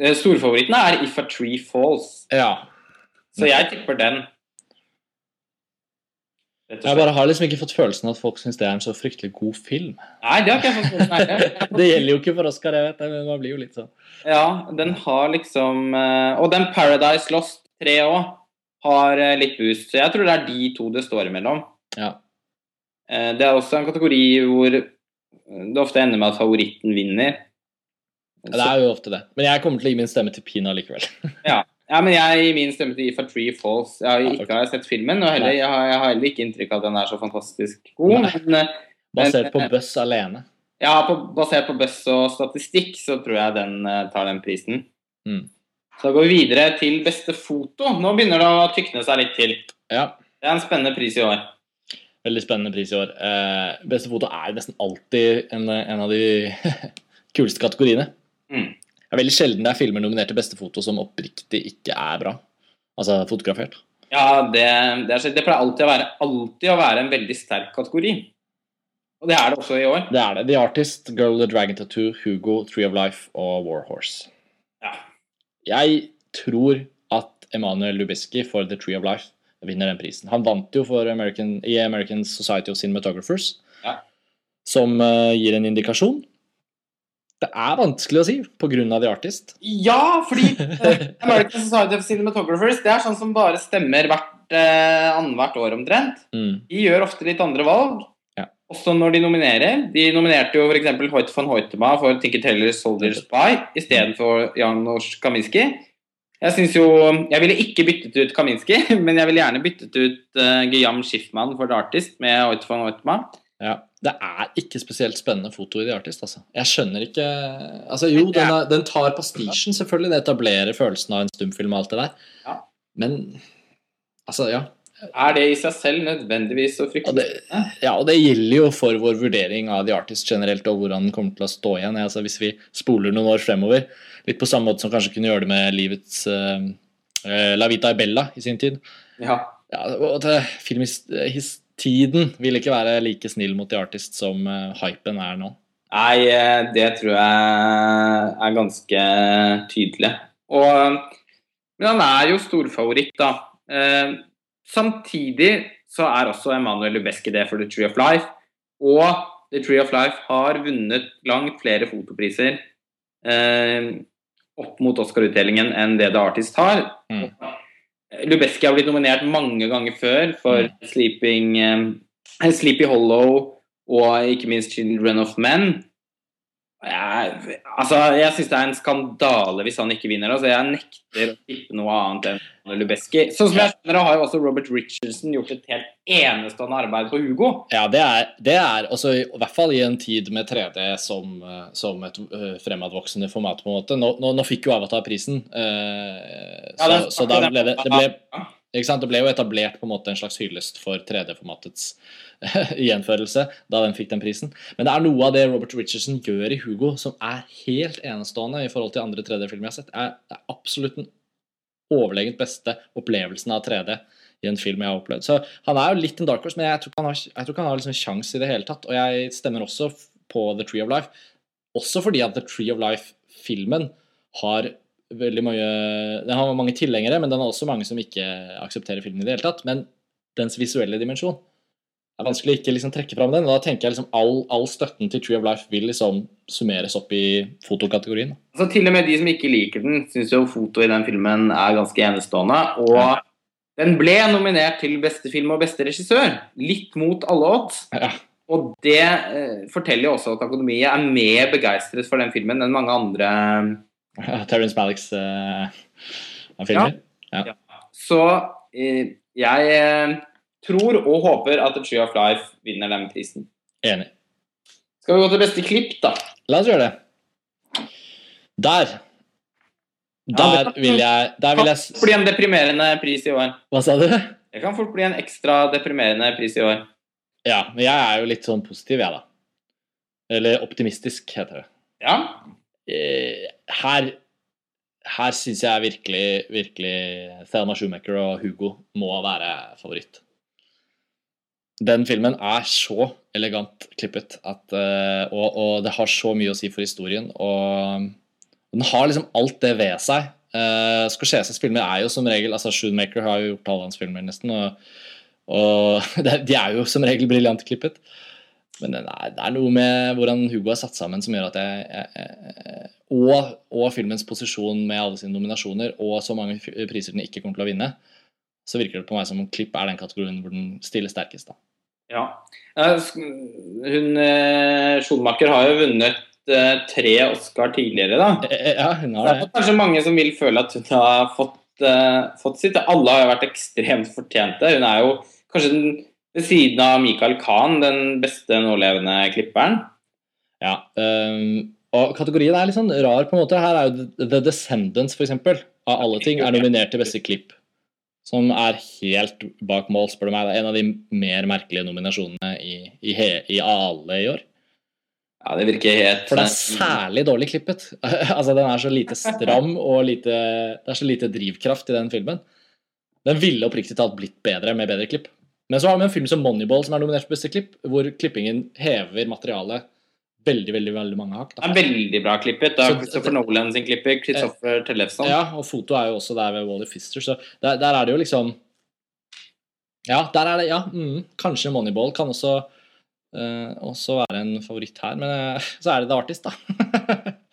Eh, Storfavoritten er If a Tree Falls.
ja.
Så jeg tipper den.
Jeg bare har liksom ikke fått følelsen at folk syns det er en så fryktelig god film.
Nei, det har ikke jeg fått følelsen av.
Det gjelder jo ikke for Oscar, jeg vet det, men man blir jo litt sånn.
Ja, den har liksom eh, Og den Paradise Lost 3 òg har eh, litt boost. Så jeg tror det er de to det står imellom.
Ja.
Det er også en kategori hvor det ofte ender med at favoritten vinner.
Det er jo ofte det. Men jeg kommer til å gi min stemme til Pina likevel.
Ja, men jeg gir min stemme til If a Tree Falls. Jeg har ikke har sett filmen, og heller, jeg, har, jeg har heller ikke inntrykk av at den er så fantastisk god. Men eh,
Basert på Buss alene.
ja, på, basert på Buss og statistikk, så tror jeg den eh, tar den prisen.
Mm.
Så da går vi videre til beste foto. Nå begynner det å tykne seg litt til.
Ja.
Det er en spennende pris i år.
Veldig spennende pris i år. Eh, beste foto er nesten alltid en, en av de kuleste kategoriene.
Mm.
Det er veldig sjelden det er filmer nominert til beste foto som oppriktig ikke er bra. Altså fotografert.
Ja, det, det, er, det pleier alltid å, være, alltid å være en veldig sterk kategori. Og det er det også i år.
Det er det. The Artist, Girl with the Dragon Tattoo, Hugo, Tree of Life og War Horse.
Ja.
Jeg tror at Emanuel Lubisky for The Tree of Life vinner den prisen. Han vant jo for American, i American Society of Cinematographers,
Ja.
som uh, gir en indikasjon. Det er vanskelig å si pga. The Artist.
Ja, fordi American Society of Cinematographers det er sånn som bare stemmer hvert eh, annethvert år omtrent.
Mm.
De gjør ofte litt andre valg.
Ja.
Også når de nominerer. De nominerte jo f.eks. Hoyt von Hoytema for Tinker Taylor's Soldier Spy istedenfor Janos Kaminski. Jeg synes jo, jeg ville ikke byttet ut Kaminski, men jeg ville gjerne byttet ut uh, Guillaume Schiffman for The Artist med Hoyt von Hoytema.
Ja. Det er ikke spesielt spennende foto i The Artist, altså. Jeg skjønner ikke Altså, jo, den, er, den tar pastisjen, selvfølgelig. Det etablerer følelsen av en stumfilm og alt det der.
Ja.
Men altså, ja.
er det i seg selv nødvendigvis så fryktelig
det, ja, og det gjelder jo for vår vurdering av The Artist generelt, og hvordan den kommer til å stå igjen. Altså, hvis vi spoler noen år fremover, litt på samme måte som kanskje kunne gjøre det med livets eh, La Vita e Bella i sin tid.
Ja.
Ja, og at eh, filmtiden vil ikke være like snill mot The Artist som eh, hypen er nå.
Nei, eh, det tror jeg er ganske tydelig. Og, men han er jo storfavoritt, da. Eh, samtidig så er også Emanuel Lubeski det for The Tree of Life. Og The Tree of Life har vunnet langt flere fotopriser eh, opp mot Oscar-utdelingen enn det The Artist har.
Mm.
Lubezki har blitt nominert mange ganger før for
Mm.
Sleeping, eh, Sleepy Hollow og ikke minst Children of Men. Jeg, altså, jeg syns det er en skandale hvis han ikke vinner. Altså, jeg nekter å tippe noe annet enn Lubezki. Sånn som jeg skjønner har jo også Robert Richardson gjort et helt enestående arbeid på Hugo.
Ja, det er, det er også, i hvert fall i en tid med 3D som, eh, som et øh, fremadvoksende format, på en måte. Nå, nå, nå fikk jo Avatar prisen, uh, så,
Ja, den-
så da ble det, det ble? Det ble jo etablert på en måte en slags hyllest for 3D-formatets gjenførelse da den fikk den prisen. Men det er noe av det Robert Richardson gjør i Hugo som er helt enestående i forhold til andre 3D-filmer jeg har sett. Det er, absolutt den overlegent beste opplevelsen av 3D i en film jeg har opplevd. Så han er jo litt en dark horse, men jeg tror han har, jeg ikke han har liksom sjans i det hele tatt. Og jeg stemmer også på The Tree of Life. Også fordi at The Tree of Life-filmen har veldig mye Den har mange tilhengere, men den har også mange som ikke aksepterer filmen i det hele tatt. Men dens visuelle dimensjon det er vanskelig å ikke liksom trekke fram den. og Da tenker jeg liksom all, all støtten til Tree of Life vil liksom summeres opp i fotokategorien.
Altså, til og med de som ikke liker den, syns jo foto i den filmen er ganske enestående. Og den ble nominert til beste film og beste regissør, litt mot alle odds.
Ja.
Og det eh, forteller jo også at Akademiet er mer begeistret for den filmen enn mange andre.
Terence Malicks uh, filmer.
Så eh, jeg eh, tror og håper at The Tree of Life vinner den prisen.
Enig.
Skal vi gå til beste klipp, da?
La oss gjøre det. Der. Der vil jeg, der vil jeg s-
Det en deprimerende pris i år.
Hva sa du?
Det kan fort bli en ekstra deprimerende pris i år.
Ja, men jeg er jo litt sånn positiv, jeg, da. Eller optimistisk, heter det.
Ja.
Eh, Her her syns jeg virkelig, virkelig Thelma Schumacher og Hugo må være favoritt. Den filmen er så elegant klippet at, eh, og, og det har så mye å si for historien. Og den har liksom alt det ved seg. Uh, Scorseses filmer er jo som regel altså Shoemaker har jo gjort alle hans filmer, nesten. Og, og de er jo som regel briljant klippet. Men det er, det er noe med hvordan Hugo er satt sammen som gjør at jeg, jeg, jeg og, og filmens posisjon med alle sine nominasjoner og så mange priser den ikke kommer til å vinne, så virker det på meg som om klipp er den kategorien hvor den stiller sterkest. da.
ja. Hun eh, har jo vunnet eh, tre Oscar tidligere, da.
Eh, Ja, hun
Det
Det
er kanskje mange som vil føle at hun har fått, fått sitt. Alle har jo vært ekstremt fortjente. Hun er jo kanskje den, ved siden av Michael Kahn den beste nålevende klipperen.
Ja, um, og kategorien er litt sånn rar på en måte. Her er jo The Descendants, eksempel, av alle ting, er nominert til beste klipp. Som er helt bak mål, spør du meg. Det er en av de mer merkelige nominasjonene i, i, he, i alle i år.
Ja, det virker helt
For det er særlig dårlig klippet. altså, den er så lite stram, og lite, det er så lite drivkraft i den filmen. Den ville oppriktig talt blitt bedre med bedre klipp. Men så har vi en film som Moneyball, som er nominert for beste klipp, hvor klippingen hever materialet veldig, veldig veldig mange hakk.
Det er veldig bra klippet. Det er Christopher Nolan sin klipper. Christopher Tellefson.
Ja, og foto er jo også der ved Wally Fister, så der, der er det jo liksom Ja, der er det Ja, mm, kanskje Moneyball kan også uh, også være en favoritt her, men uh, så er det The Artist, da.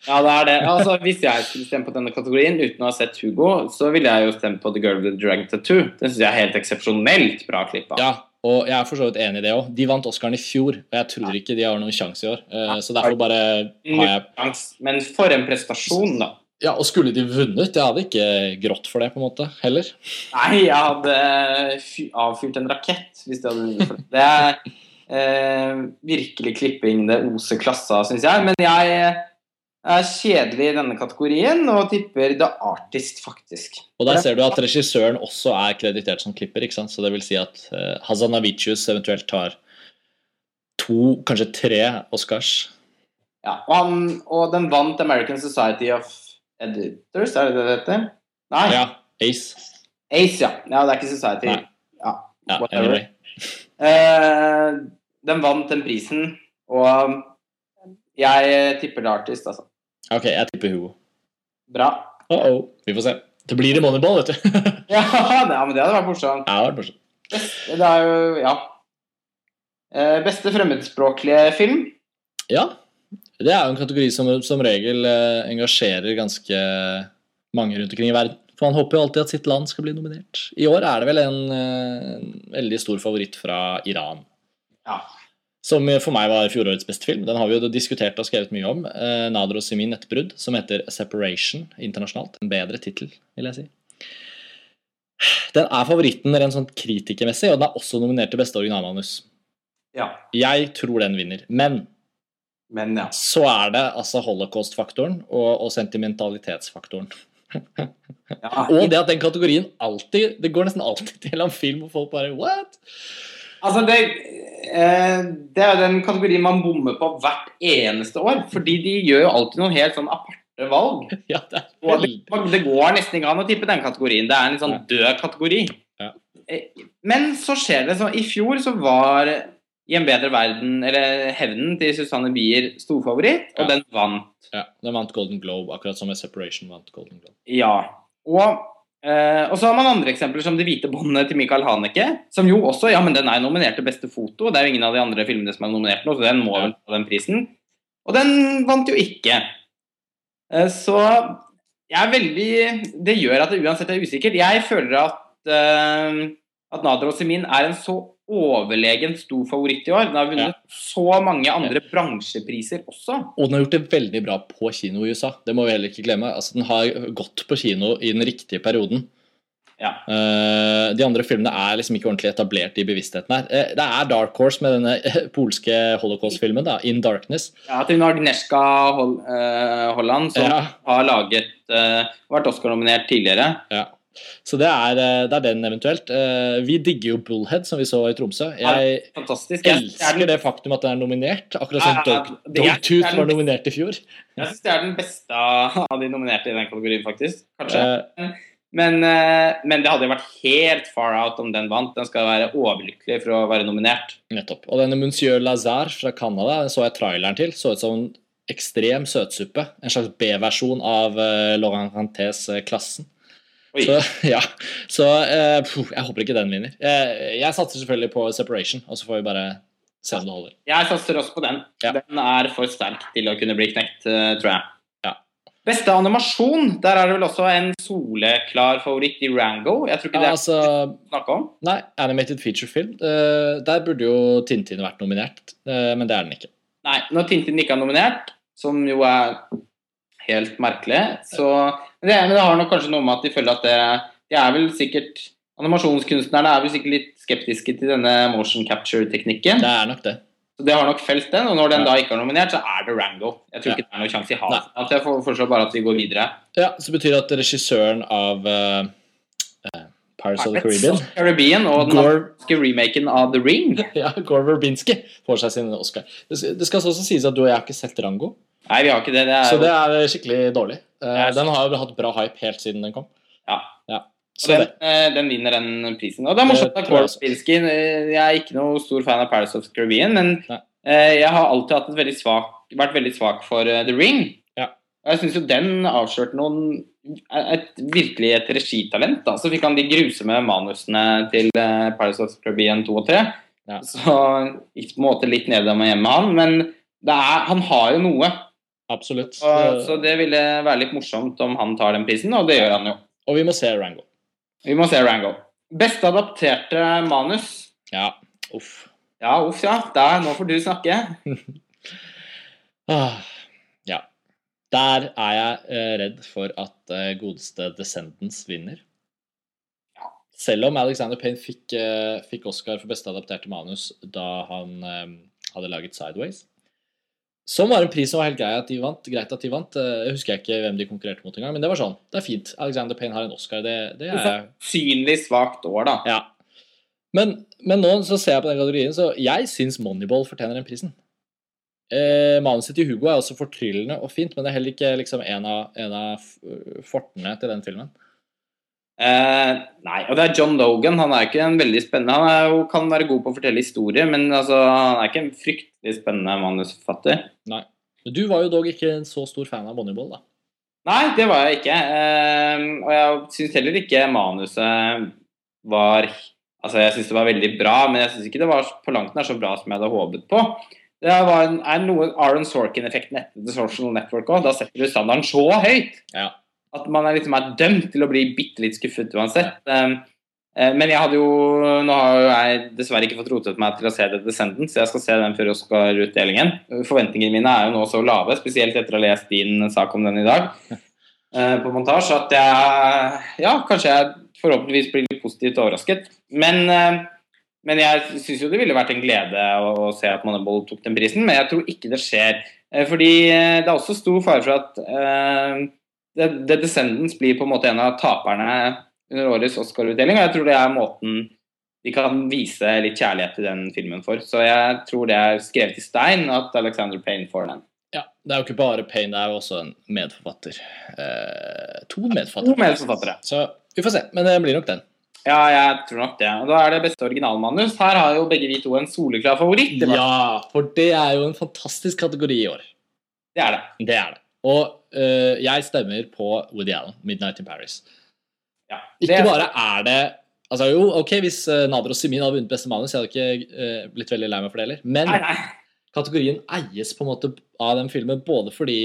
Ja, det er det. Altså, hvis jeg skulle stemme på denne kategorien uten å ha sett Hugo, så ville jeg jo stemt på The Girl with the Dragon Tattoo. Den syns jeg er helt eksepsjonelt bra klippa.
Ja, og jeg er for så vidt enig i det òg. De vant Oscaren i fjor, og jeg tror ikke de har noen sjanse i år. Eh, Så derfor bare har jeg
Men for en prestasjon, da.
Ja, og skulle de vunnet? Jeg hadde ikke grått for det, på en måte, heller.
Nei, jeg hadde fy- avfyrt en rakett hvis det hadde vunnet. for det. Det er eh, virkelig klipping det oser klassa, syns jeg. Men jeg er kjedelig i denne kategorien og tipper The Artist, faktisk.
Og der ser du at regissøren også er kreditert som klipper, ikke sant? så det vil si at uh, Hazanavicius eventuelt tar to, kanskje tre Oscars.
Ja, og, han, og den vant American Society of Editors, er det det det heter? Nei.
Ja, Ace.
Ace, ja. ja. Det er ikke Society.
Nei.
Ja,
Ja, anyway.
uh, den vant den prisen, og jeg tipper The Artist, altså.
Ok, jeg tipper Hugo.
Bra.
Uh -oh. Vi får se. Det blir i Moneyball, vet du.
Ja, det, men det hadde vært morsomt.
Ja, det vært morsomt.
Det er jo Ja. Eh, beste fremmedspråklige film?
Ja, det er jo en kategori som som regel eh, engasjerer ganske mange rundt omkring i verden. For man håper jo alltid at sitt land skal bli nominert. I år er det vel en, eh, en veldig stor favoritt fra Iran.
Ja.
Som for meg var fjorårets beste film. Den har vi jo diskutert og skrevet mye om. Eh, Nader og Simin et brudd, som heter Separation internasjonalt. En bedre tittel, vil jeg si. Den er favoritten rent sånn kritikermessig, og den er også nominert til beste originalmanus.
ja.
Jeg tror den vinner. Men
Men, ja.
så er det altså holocaust-faktoren og, og sentimentalitetsfaktoren.
ja.
Og det at den kategorien alltid Det går nesten alltid til en film hvor folk bare What?
Altså, det, det er den kategorien man bommer på hvert eneste år. Fordi de gjør jo alltid noen helt sånn aparte valg.
Ja, det
Og det, går nesten ikke an å tippe den kategorien. Det er en sånn død kategori.
Ja.
Eh, Men så skjer det sånn I fjor så var I en bedre verden, eller Hevnen til Susanne Bier storfavoritt, og
Ja.
den vant.
ja, Den vant Golden Globe, akkurat som med Separation vant Golden Globe.
Ja. Og, eh, og så har man andre eksempler som Det hvite båndet til Michael Haneke, som jo også Ja, men den er nominert til beste foto. Det er jo ingen av de andre filmene som er nominert nå, så den må vel få den prisen. Og den vant jo ikke. Uh, så jeg er veldig Det gjør at det uansett er usikkert. Jeg føler at, uh, at Nader og Simin er en så overlegen stor favoritt i år. Den har vunnet så mange andre bransjepriser også.
Og den har gjort det veldig bra på kino i USA. Det må vi heller ikke glemme. Altså, Den har gått på kino i den riktige perioden.
Ja.
Uh, de andre filmene er liksom ikke ordentlig etablert i bevisstheten her. Uh, det er Dark Horse med denne polske holocaust-filmen, da, In Darkness.
Ja, til Agnieszka Hol uh, Holland, som
Ja.
har laget vært Oscar-nominert tidligere.
Ja. Så det er, eh, det er den eventuelt. Eh, Vi digger jo Bullhead, som vi så i Tromsø. Jeg
Fantastisk. Er
elsker det faktum at den er nominert, akkurat som Dog,
er
var nominert i fjor.
jeg syns det er den beste av de nominerte i den kategorien, faktisk. Kanskje.
Uh,
Men, men det hadde jo vært helt far out om den vant. Den skal være overlykkelig for å være nominert.
Nettopp. Og denne Monsieur Lazare fra Canada så jeg traileren til. Så ut som en ekstrem søtsuppe. En slags B-versjon av Laurent Rantés Klassen. Så, ja. så eh, jeg håper ikke den vinner. Jeg, jeg satser selvfølgelig på Separation, og så får vi bare se om det holder.
Jeg satser også på den.
Ja.
Den er for sterk til å kunne bli knekt, eh, tror jeg.
Ja.
Beste animasjon, der er det vel også en soleklar favoritt i Rango. Jeg tror ikke det er
altså,
snakke om.
nei, Animated feature film. Uh, der burde jo Tintin vært nominert, uh, men det er den ikke.
Nei, når Tintin ikke er nominert, som jo er helt merkelig, så Men det, men det har nok kanskje noe med at de føler at det De er vel sikkert Animasjonskunstnerne er vel sikkert litt skeptiske til denne motion capture-teknikken.
Det er nok det.
Så det har nok felt den, og når den
Ja.
da ikke er nominert, så er det Rango. Jeg tror
Ja.
ikke det er noen sjanse i havet. At jeg for- foreslår bare at vi går videre.
Ja, Så betyr det at regissøren av uh, Pirates of the Caribbean,
Caribbean og den amerikanske remaken av The Ring.
Ja, Gore Verbinski får seg sin Oscar. Det skal også sies at du og jeg har ikke sett Rango,
Nei, vi har ikke det. Det er
så det er skikkelig dårlig. Eh,
Ja,
den har jo hatt bra hype helt siden den kom.
Ja.
Så
den, eh, den vinner den prisen. Og det er morsomt at. Verbinski eh, Jeg er ikke noe stor fan av Paris of Caribbean, men
Nei.
eh, jeg har alltid hatt et veldig svak, vært veldig svak for The Ring.
Ja.
Og jeg syns jo den avslørte noen et, Virkelig et regitalent. Da. Så fikk han de grusomme manusene til Paris of Caribbean 2 og 3.
Ja.
Så gikk på en måte litt ned hjemme med han, men det er, han har jo noe.
Absolutt.
Og, så det ville være litt morsomt om han tar den prisen, og det gjør han jo.
og vi må se Rango.
Vi må se Rango. Beste adapterte manus.
Ja, uff.
Ja, uff, ja. Der, nå får du snakke.
Ah, ja. Der er jeg eh, redd for at eh, godeste Descendants vinner. Selv om Alexander Payne fikk, eh, fikk Oscar for beste adapterte manus da han eh, hadde laget Sideways, Som var en pris som var helt grei at de vant. Greit at de vant. Eh, Jeg husker ikke hvem de konkurrerte mot engang, men det var sånn. Det er fint. Alexander Payne har en Oscar. Det, det er
Synlig svakt år, da.
Ja. Men, men nå så ser jeg på den kategorien, så jeg syns Moneyball fortjener den prisen. Eh, Manuset til Hugo er også fortryllende og fint, men det er heller ikke liksom en av, en av fortene til den filmen.
Eh, nei, og det er John Logan. Han er ikke en veldig spennende Han jo, kan være god på å fortelle historier, men altså, han er ikke en fryktelig spennende manusforfatter.
Nei. Men Du var jo dog ikke en så stor fan av Moneyball, da.
Nei, det var jeg ikke. Eh, og jeg syns heller ikke manuset var Altså, jeg syns det var veldig bra, men jeg syns ikke det var på langt nær så bra som jeg hadde håpet på. Det var en, er noe Aaron Sorkin-effekten etter The Social Network òg. Da setter du standarden så høyt
Ja.
At man er liksom er dømt til å bli bitte litt skuffet uansett. Um, eh, men jeg hadde jo Nå har jo jeg dessverre ikke fått rotet meg til å se The Descendant, så jeg skal se den før Oscar-utdelingen. Forventningene mine er jo nå så lave, spesielt etter å ha lest din sak om den i dag eh, på montasje, at jeg Ja, kanskje jeg forhåpentligvis blir litt positivt overrasket. Men, eh, men jeg syns jo det ville vært en glede å, å se at Moneyball tok den prisen, men jeg tror ikke det skjer. Fordi det er også stor fare for at The, Descendants blir på en måte en av taperne under årets Oscar-utdeling, og jeg tror det er måten de kan vise litt kjærlighet til den filmen for. Så jeg tror det er skrevet i stein at Alexander Payne får den.
ja. Det er jo ikke bare Payne, det er jo også en medforfatter. Eh, to medforfattere.
To medforfattere.
Så vi får se, men det blir nok den.
Ja, jeg tror nok det. Og da er det beste originalmanus. Her har jo begge vi to en soleklar favoritt.
Ja, for det er jo en fantastisk kategori i år.
Det er det.
Det er det. Og uh, jeg stemmer på Woody Allen, 'Midnight in Paris'.
Ja.
Ikke bare er det Altså jo, ok, Hvis uh, Nader og Simin hadde vunnet beste manus, jeg hadde ikke uh, blitt veldig lei meg for det heller. Men
Nei, nei.
kategorien eies på en måte av den filmen både fordi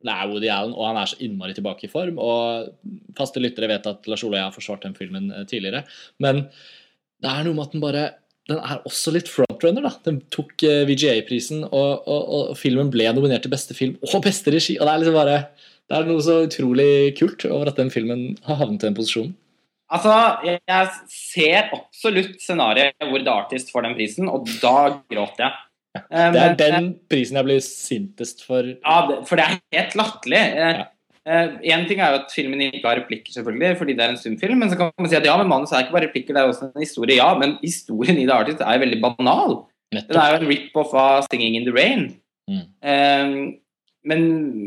det er Woody Allen, og han er så innmari tilbake i form. Og faste lyttere vet at Lars Ole og jeg har forsvart den filmen tidligere. Men det er noe med at den bare Den er også litt frontrunner, da. Den tok eh, VGA-prisen, og, og, og filmen ble nominert til beste film og beste regi. Og det er liksom bare Det er noe så utrolig kult over at den filmen har havnet i den posisjonen.
Altså, jeg, jeg ser absolutt scenarioet hvor The Artist får den prisen, og da gråter jeg. Ja,
Det er
men-
den prisen jeg blir sintest for.
Ja, for det er helt latterlig.
Ja.
Én ting er jo at filmen ikke har replikker, selvfølgelig, fordi det er en stumfilm. Men så kan man si at ja, men manus er ikke bare replikker, det er også en historie. Ja, men historien i The Artist er jo veldig banal. Den er jo en rip-off av 'Singing in the Rain'.
Mm.
Eh, men,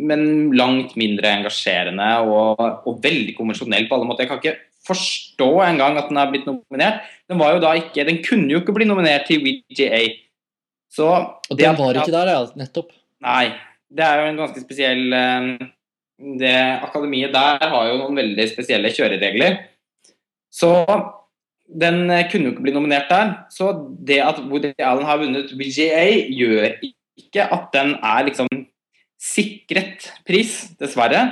men langt mindre engasjerende og, og veldig konvensjonell på alle måter. Jeg kan ikke forstå engang at den har blitt nominert. Den var jo da ikke, den kunne jo ikke bli nominert til WGA. Så
Og
det
den
at-
var ikke der, ja. Nettopp.
Nei. Det er jo en ganske spesiell eh, Det akademiet der har jo noen veldig spesielle kjøreregler. Så den kunne jo ikke bli nominert der. Så det at Woody Allen har vunnet VGA, gjør ikke at den er liksom sikret pris, dessverre.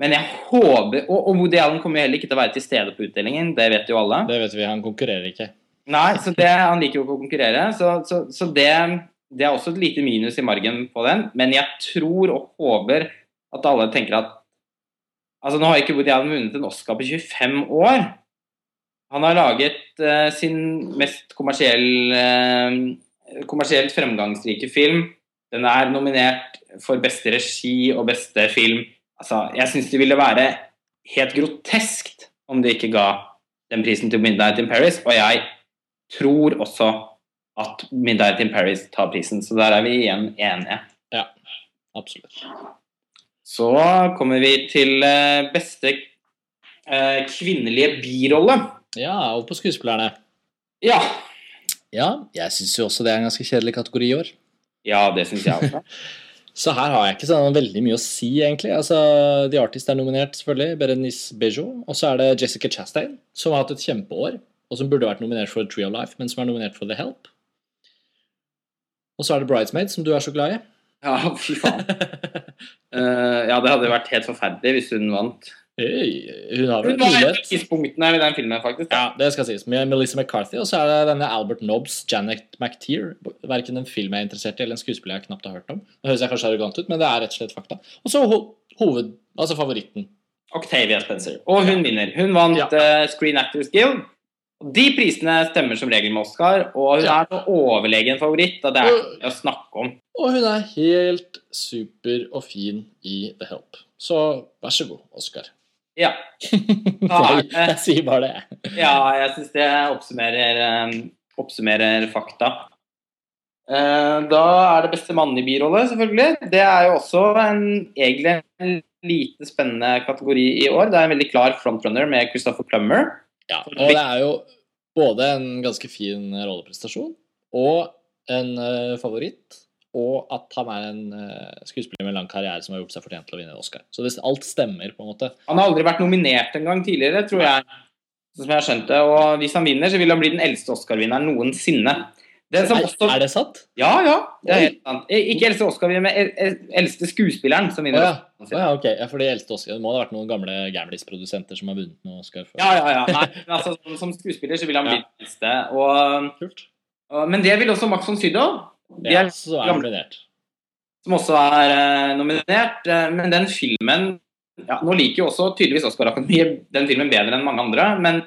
Men jeg håper Og, og Woody Allen kommer jo heller ikke til å være til stede på utdelingen, det vet jo alle.
Det vet vi, han konkurrerer ikke.
Nei, så det, han liker jo ikke å konkurrere, så, så, så det, det er også et lite minus i margen på den. Men jeg tror og håper at alle tenker at Altså, nå har ikke Woody Allen vunnet en Oscar på 25 år. Han har laget uh, sin mest kommersiell, uh, kommersielt fremgangsrike film. Den er nominert for beste regi og beste film. Altså, jeg syns det ville være helt groteskt om de ikke ga den prisen til Midnight in Paris. Og jeg tror også at Midnight in Paris tar prisen, så der er vi igjen enige.
Ja, Absolutt.
Så kommer vi til eh, beste eh, kvinnelige birolle.
Ja, og på skuespillerne.
Ja.
Ja, jeg syns jo også det er en ganske kjedelig kategori i år.
Ja, det syns jeg også.
Så her har jeg ikke sånn veldig mye å si, egentlig. Altså, The Artist er nominert, selvfølgelig. Berenice Bejo. Og så er det Jessica Chastain, som har hatt et kjempeår. Og som burde vært nominert for Tree of Life, men som er nominert for The Help. Og så er det Bridesmaid, som du er så glad i.
Ja, fy faen. uh, ja, det hadde vært helt forferdelig hvis hun vant.
Hey, hun har vel mulighet.
tidspunktene i den filmen, faktisk.
Ja, det skal sies. Med Melissa McCarthy, og så er det denne Albert Nobbs, Janet McTeer. Verken en film jeg er interessert i, eller en skuespiller jeg knapt har hørt om. Det høres jeg kanskje arrogant ut, men det er rett og slett fakta. Og så ho hoved... Altså favoritten.
Octavia Spencer. Og hun vinner. Hun vant
Ja.
uh, Screen Actors Guild. Og De prisene stemmer som regel med Oscar, og hun
Ja.
er så overlegen favoritt at det er ikke å snakke om.
Og hun er helt super og fin i The Help. Så vær så god, Oscar.
Ja.
Jeg,
det-
jeg sier bare det.
Ja, jeg syns det oppsummerer, eh, oppsummerer fakta. Eh, Da er det beste mann i birolle, selvfølgelig. Det er jo også en, egentlig en lite spennende kategori i år. Det er en veldig klar frontrunner med Christopher Plummer.
Ja, og det er jo både en ganske fin rolleprestasjon og en uh, favoritt. Og at han er en uh, skuespiller med lang karriere som har gjort seg fortjent til å vinne en Oscar. Så det, alt stemmer, på en måte.
Han har aldri vært nominert en gang tidligere, tror jeg. Sånn som jeg har skjønt det. Og hvis han vinner, så vil han bli den eldste Oscar-vinneren noensinne. Den som også
er det sant?
Ja, ja. Det er helt sant. Eh, Ikke eldste Oscar-vinner, men el- el- eldste skuespilleren som
vinner.
vinner.
ja. Oh, ja, ok. Ja, for de eldste Oscar, det må ha vært noen gamle Gamlis-produsenter som har vunnet noen Oscar før.
Ja, ja, ja. Nei, men altså, som, som skuespiller så vil han bli
Ja.
den eldste. Og,
Kult.
og, men det vil også Max von Sydow. De
Ja, så er nominert.
som også er uh, nominert. Uh, men den filmen ja, Nå liker jo også tydeligvis Oscar Akademiet den filmen bedre enn mange andre, men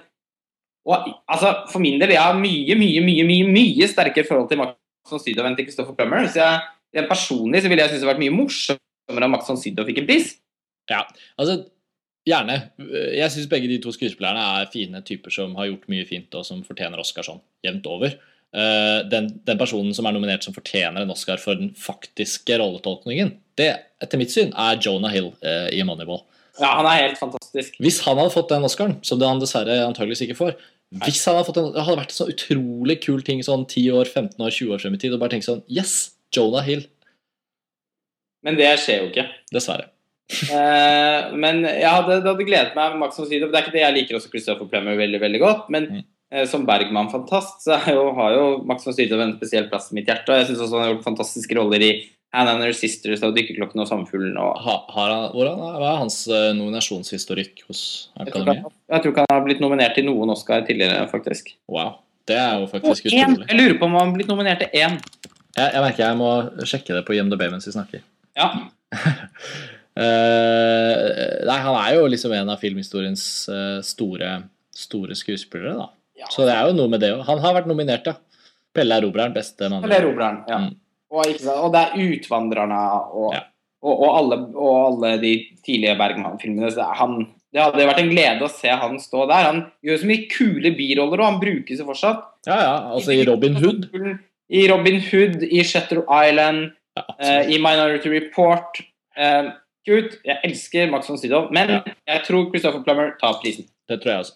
og, altså, for min del jeg har mye, mye, mye mye, mye sterkere forhold til Max von Sydow enn til Christopher Plummer. Så jeg, jeg personlig så ville jeg synes det vært mye morsommere om Max von Sydow fikk en pris.
Ja, Altså, gjerne. Jeg syns begge de to skuespillerne er fine typer som har gjort mye fint, og som fortjener Oscar sånn jevnt over. Eh, Den, den personen som er nominert som fortjener en Oscar for den faktiske rolletolkningen, det etter mitt syn er Jonah Hill eh, i Moneyball.
Ja, han er helt fantastisk.
Hvis han hadde fått den Oscaren, som han dessverre antageligvis ikke får hvis han hadde fått den, Det hadde vært en så utrolig kul ting sånn 10 år, 15 år, 20 år frem i tid. Og bare tenke sånn Yes! Jonah Hill.
Men det skjer jo ikke.
Dessverre.
uh, men ja, det, det hadde gledet meg med Max von Sydow. Det er ikke det jeg liker også Christopher Plummer veldig veldig godt. Men
Mm.
uh, som Bergman-fantast så jo, har jo Max von Sydow en spesiell plass i mitt hjerte. Og jeg syns også han har gjort fantastiske roller i Hannah and Her Sisters og Dykkerklokken og Sommerfuglen. Og
Ha, har han, hvordan, hva er hans eh, nominasjonshistorikk hos Akademiet?
Jeg, jeg tror ikke han har blitt nominert til noen Oscar tidligere, faktisk.
Wow. Det er jo faktisk utrolig.
Jeg lurer på om han har blitt nominert til én.
Jeg, jeg merker jeg må sjekke det på IMDb mens vi snakker.
Ja.
uh, nei, han er jo liksom en av filmhistoriens eh, store, store skuespillere, da.
Ja.
Så det er jo noe med det òg. Han har vært nominert, ja. Pelle Erobreren, beste mann.
Pelle det er Ja.
Mm.
Og, og det er Utvandrerne og,
Ja.
og, og, alle, alle de tidlige Bergman-filmene. Det han, det hadde vært en glede å se han stå der. Han gjør så mye kule biroller, og han brukes jo fortsatt.
Ja, ja. Altså i Robin Hood.
I Robin Hood, i Shutter Island,
Ja,
eh, i Minority Report. Eh, Gud, jeg elsker Max von Sydow, men
Ja.
jeg tror Christopher Plummer tar prisen.
Det tror jeg også.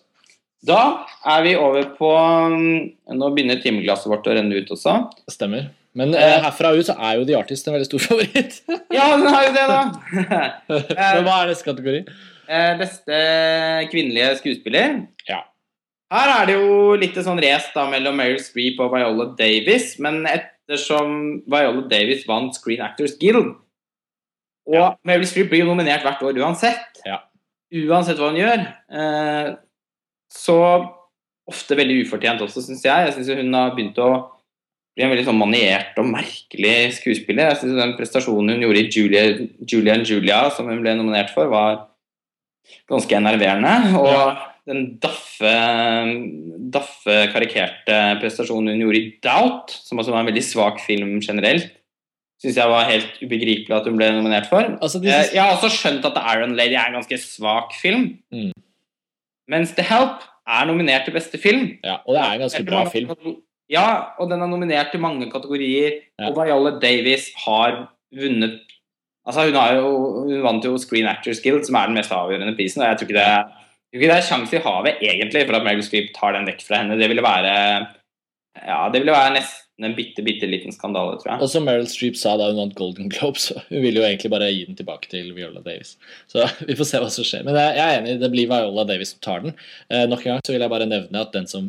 Da er vi over på mm, Nå begynner timeglasset vårt å renne ut også.
Stemmer. Men eh, herfra ut så er jo The Artist en veldig stor favoritt.
Ja, den har jo det, da!
Men hva er neste kategori?
Eh, Beste kvinnelige skuespiller.
Ja.
Her er det jo litt sånn race da mellom Meryl Streep og Viola Davis, men ettersom Viola Davis vant Screen Actors Guild Og
Ja.
Meryl Streep blir jo nominert hvert år uansett.
Ja.
Uansett hva hun gjør. Eh, så ofte veldig ufortjent også, syns jeg. Jeg syns hun har begynt å bli en veldig sånn maniert og merkelig skuespiller. Jeg synes Den prestasjonen hun gjorde i Julia, Julia and Julia, som hun ble nominert for, var ganske enerverende. Og
Ja.
den daffe, daffe karikerte prestasjonen hun gjorde i Doubt, som altså var en veldig svak film generelt, syns jeg var helt ubegripelig at hun ble nominert for.
Altså,
Eh, Jeg har også skjønt at The Iron Lady er en ganske svak film.
Mm.
Mens The Help er nominert til beste film.
ja, og det er en ganske bra film.
Ja, og den er nominert til mange kategorier.
Ja.
Og Viola Davis har vunnet Altså, hun, har jo, hun vant jo Screen Actors Guild, som er den mest avgjørende prisen. Og jeg tror ikke det, tror ikke det er sjanse i havet, egentlig, for at Meryl Streep tar den vekk fra henne. Det ville være Ja, det ville være nesten en bitte, bitte liten skandale, tror jeg.
Og som Meryl Streep sa da hun vant Golden Globe, så hun ville jo egentlig bare gi den tilbake til Viola Davis. Så vi får se hva som skjer. Men jeg er enig, det blir Viola Davis som tar den. Eh, nok en gang så vil jeg bare nevne at den som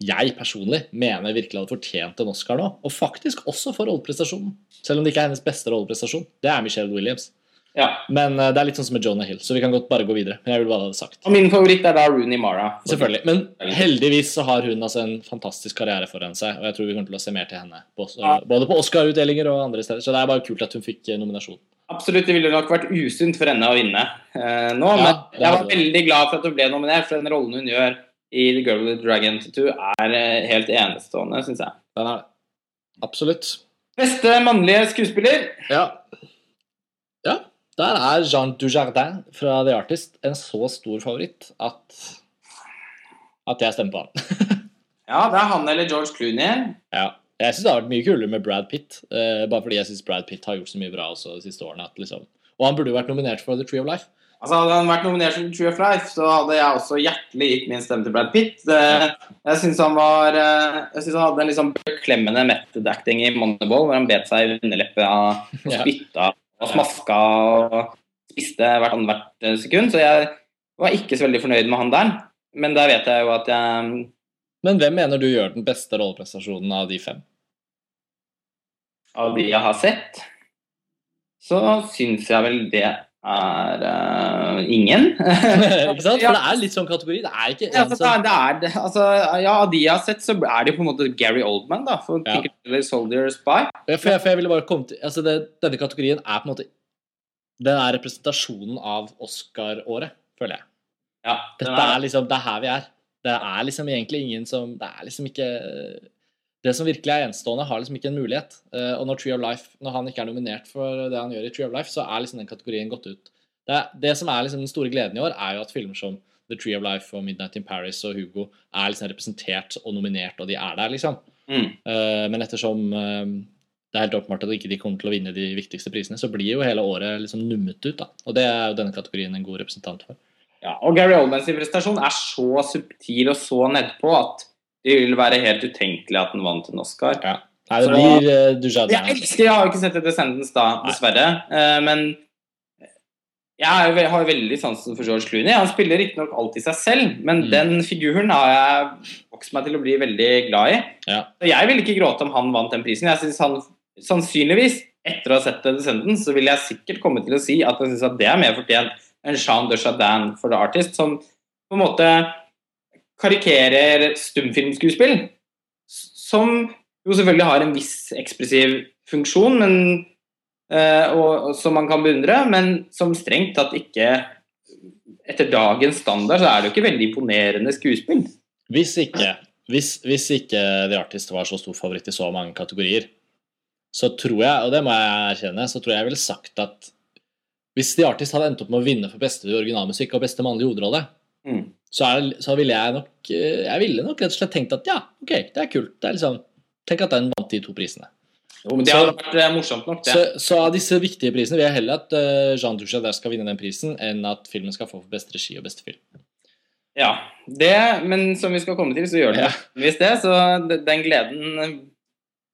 jeg personlig mener virkelig hadde fortjent en Oscar nå, og faktisk også for rolleprestasjonen, selv om det ikke er hennes beste rolleprestasjon, det er Michelle Williams.
Ja.
Men eh, det er litt sånn som med Jonah Hill, så vi kan godt bare gå videre. Men jeg vil bare ha det sagt.
Og min favoritt er da Rooney Mara.
Selvfølgelig. Men heldigvis så har hun altså en fantastisk karriere foran seg, og jeg tror vi kommer til å se mer til henne. Både på Oscar-utdelinger og andre steder. Så det er bare kult at hun fikk eh, nominasjon.
Absolutt, det ville nok vært usunt for henne å vinne eh, nå,
Ja,
men jeg var veldig glad for at hun ble nominert for den rollen hun gjør. I The Girl with the Dragon Tattoo er eh, helt enestående, syns jeg.
Den er. Absolutt.
Beste mannlige skuespiller?
Ja. ja. Der er Jean Dujardin fra The Artist en så stor favoritt at at jeg stemmer på han.
ja, det er han eller George Clooney.
Ja. Jeg syns det har vært mye kulere med Brad Pitt, uh, bare fordi jeg syns Brad Pitt har gjort så mye bra også de siste årene. At, liksom. Og han burde jo vært nominert for The Tree of Life.
Altså Hadde han vært nominert som True of Life, så hadde jeg også hjertelig gitt min stemme til Brad Pitt. Jeg syns han var eh, Jeg synes han hadde en liksom beklemmende method acting i Moneyball, hvor han bet seg i underleppa og spytta og smaska og spiste hvert annethvert sekund. Så jeg var ikke så veldig fornøyd med han der. Men der vet jeg jo at jeg
Men hvem mener du gjør den beste rolleprestasjonen av de fem?
Av de jeg har sett, så syns jeg vel det er uh, ingen.
ikke sant? For det er litt sånn kategori. Det er ikke
en som det er, det altså, Ja, av de jeg har sett, så er det på en måte Gary Oldman, da. For ja. Soldier Spy.
For jeg, for jeg, ville bare komme til altså det, Denne kategorien er på en måte Den er representasjonen av Oscar-året, føler jeg.
Ja,
Dette er, er liksom Det er her vi er. Det er liksom egentlig ingen som Det er liksom ikke det som virkelig er enestående, har liksom ikke en mulighet. Uh, og når Tree of Life, når han ikke er nominert for det han gjør i Tree of Life, så er liksom den kategorien gått ut. Det, det som er liksom den store gleden i år, er jo at filmer som The Tree of Life og Midnight in Paris og Hugo er liksom representert og nominert, og de er der, liksom.
Mm.
Uh, men ettersom uh, det er helt åpenbart at ikke de kommer til å vinne de viktigste prisene, så blir jo hele året liksom nummet ut. da. Og det er jo denne kategorien en god representant for.
Ja, og Gary Oldmans prestasjon er så subtil og så nedpå at det vil være helt utenkelig at den vant en Oscar.
Ja. Nei, det blir uh, Dujardin.
Jeg elsker, jeg har jo ikke sett The Sentence da, dessverre. Uh, men jeg, har jo veldig sansen for George Clooney. Han spiller riktignok alltid seg selv, men mm. den figuren har jeg vokst meg til å bli veldig glad i.
Ja.
Så jeg ville ikke gråte om han vant den prisen. Jeg synes han sannsynligvis, etter å ha sett The Descendants, så vil jeg sikkert komme til å si at jeg syns at det er mer fortjent enn Jean de Chardin for The Artist, som på en måte karikerer stumfilmskuespill, som jo selvfølgelig har en viss ekspressiv funksjon, men, uh, og, og, som man kan beundre, men som strengt tatt ikke Etter dagens standard så er det jo ikke veldig imponerende skuespill.
Hvis ikke, hvis, hvis ikke The Artist var så stor favoritt i så mange kategorier, så tror jeg, og det må jeg erkjenne, så tror jeg jeg ville sagt at hvis The Artist hadde endt opp med å vinne for beste originalmusikk og beste mannlige hovedrolle, så, er, så, ville jeg nok eh, Jeg ville nok rett og slett tenkt at ja, ok, det er kult. Det er liksom, Tenk at den vant de to prisene.
Jo, men Det hadde vært eh, morsomt nok, det.
Så, så, av disse viktige prisene vil jeg heller at uh, Jean Dujardin skal vinne den prisen, enn at filmen skal få for beste regi og beste film.
Ja, det, men som vi skal komme til, så gjør det ja. det. Så den gleden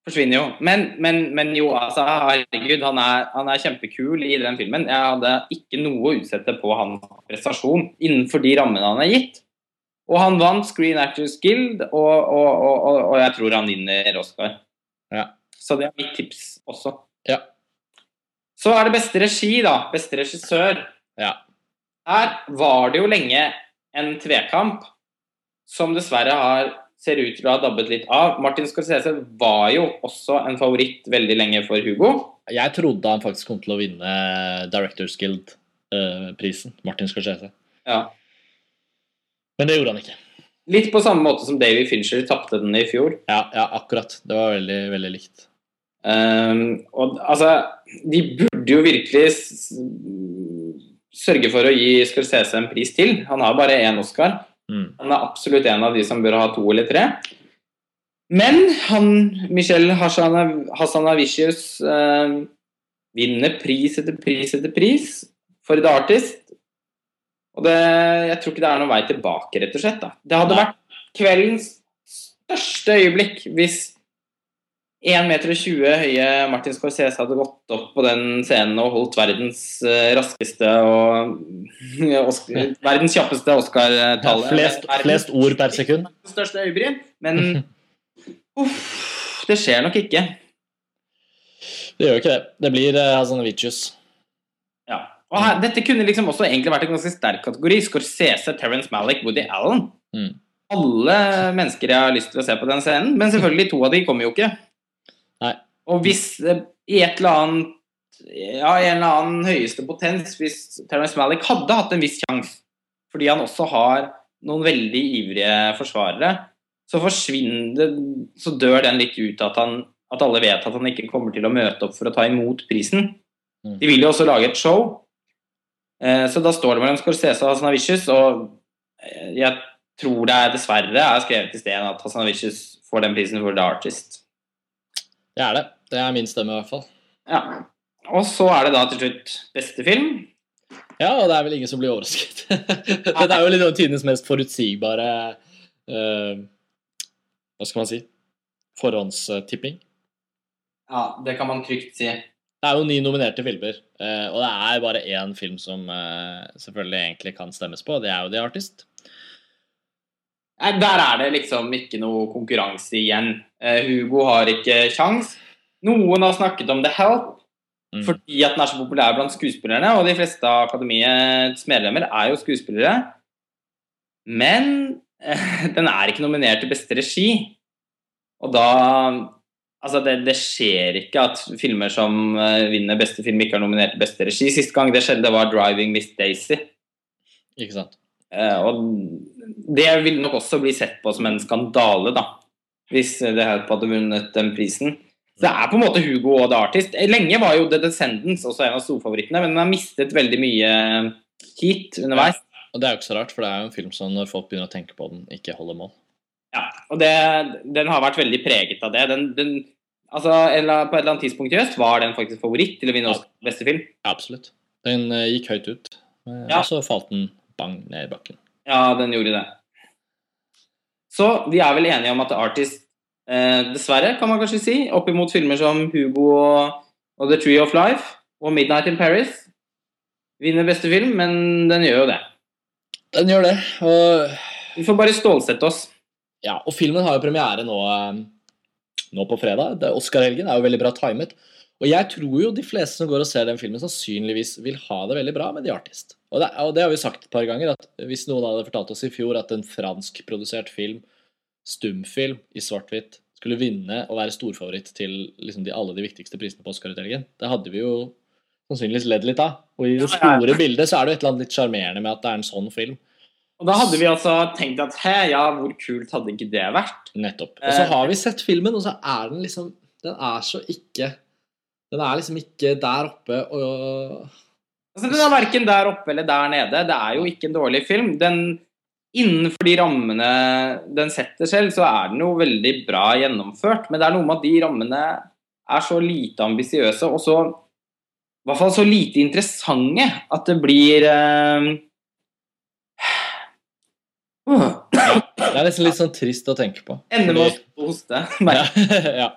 forsvinner jo. Men, men, men jo, altså, herregud, han er, han er, kjempekul i den filmen. Jeg hadde ikke noe å utsette på hans prestasjon innenfor de rammene han er gitt. Og han vant Screen Actors Guild, og, og, og, og jeg tror han vinner Oscar.
Ja.
Så det er mitt tips også.
Ja.
Så er det beste regi, da. Beste regissør.
Ja.
Her var det jo lenge en tvekamp som dessverre har ser ut til å ha dabbet litt av. Martin Scorsese var jo også en favoritt veldig lenge for Hugo.
Jeg trodde han faktisk kom til å vinne Directors Guild-prisen, uh, Martin Scorsese.
Ja.
Men det gjorde han ikke.
Litt på samme måte som David Fincher tapte den i fjor.
Ja, ja akkurat. Det var veldig, veldig likt.
Um, og altså De burde jo virkelig sørge for å gi Scorsese en pris til. Han har bare én Oscar.
Mm.
Han er absolutt en av de som bør ha to eller tre. Men han, Michel Hassanavicius eh, vinner pris etter pris etter pris for The Artist. Og det, jeg tror ikke det er noen vei tilbake, rett og slett. Da. Det hadde Nei. vært kveldens største øyeblikk hvis 1,20 meter høye Martin Scorsese hadde gått opp på den scenen og holdt verdens uh, raskeste og Oscar, verdens kjappeste Oscar-tale.
Ja, flest, flest, ord per sekund.
Største øyebryn. Men uff, det skjer nok ikke.
Det gjør ikke det. Det blir uh, Hazanavicius.
Ja. Og her, dette kunne liksom også egentlig vært en ganske sterk kategori. Scorsese, Terence Malick, Woody Allen.
Mm.
Alle mennesker jeg har lyst til å se på den scenen. Men selvfølgelig, to av de kommer jo ikke. Og hvis i et eller annet ja, i en eller annen høyeste potens, hvis Terence Malick hadde hatt en viss sjanse, fordi han også har noen veldig ivrige forsvarere, så forsvinner så dør den litt ut at, han, at alle vet at han ikke kommer til å møte opp for å ta imot prisen.
Mm.
De vil jo også lage et show, eh, så da står det mellom Scorsese og Hasnavicius, og eh, jeg tror det er dessverre er skrevet i stedet at Hasnavicius får den prisen for The Artist.
Det er det. Det er min stemme, i hvert fall.
Ja. Og så er det da til slutt beste film.
Ja, og det er vel ingen som blir overrasket. Dette er jo litt av tidenes mest forutsigbare uh, Hva skal man si? Forhåndstipping.
Ja, det kan man trygt si.
Det er jo ni nominerte filmer, uh, og det er bare én film som uh, selvfølgelig egentlig kan stemmes på. Det er jo The Artist.
Nei, Der er det liksom ikke noe konkurranse igjen. Hugo har ikke kjangs. Noen har snakket om The Help
Mm.
fordi at den er så populær blant skuespillerne, og de fleste av akademiets medlemmer er jo skuespillere. Men eh, den er ikke nominert til beste regi. Og da Altså, det, det skjer ikke at filmer som eh, vinner beste film, ikke er nominert til beste regi. Sist gang det skjedde, var 'Driving Miss Daisy'.
Ikke sant?
Eh, og det vil nok også bli sett på som en skandale, da. Hvis det Help hadde vunnet den prisen. Så det er på en måte Hugo og The Artist. Lenge var jo The Descendants også en av storfavorittene, men den har mistet veldig mye heat underveis.
Og det er jo ikke så rart, for det er jo en film som når folk begynner å tenke på den, ikke holder mål.
Ja, og det, den har vært veldig preget av det. Den, den, altså, eller, på et eller annet tidspunkt i høst var den faktisk favoritt til å vinne for beste film.
Ja, absolutt. Den uh, gikk høyt ut, og
Ja.
så falt den bang ned i bakken.
Ja, den gjorde det. Så vi er vel enige om at The Artist, eh, dessverre, kan man kanskje si, oppimot filmer som Hugo og, og The Tree of Life og Midnight in Paris, vinner beste film, men den gjør jo det.
Den gjør det, og
Vi får bare stålsette oss.
Ja, og filmen har jo premiere nå, eh, nå på fredag. Oscar-helgen er jo veldig bra timet. Og jeg tror jo de fleste som går og ser den filmen, sannsynligvis vil ha det veldig bra med The Artist. Og det, og det har vi sagt et par ganger, at hvis noen hadde fortalt oss i fjor at en franskprodusert film, stumfilm i svart-hvitt, skulle vinne og være storfavoritt til liksom de, alle de viktigste prisene på Oscar-utdelingen, det hadde vi jo sannsynligvis ledd litt av. Og i det
Ja, ja, ja.
store bildet så er det jo et eller annet litt sjarmerende med at det er en sånn film.
Og da hadde vi altså tenkt at hæ, ja, hvor kult hadde ikke det vært?
Nettopp. Og så
Eh.
har vi sett filmen, og så er den liksom Den er så ikke Den er liksom ikke der oppe og
Altså, den er verken der oppe eller der nede. Det er jo ikke en dårlig film. Den, innenfor de rammene den setter selv, så er den jo veldig bra gjennomført. Men det er noe med at de rammene er så lite ambisiøse, og så i hvert fall så lite interessante, at det blir uh,
Det er nesten litt sånn trist å tenke på.
Ender med å hoste.
ja.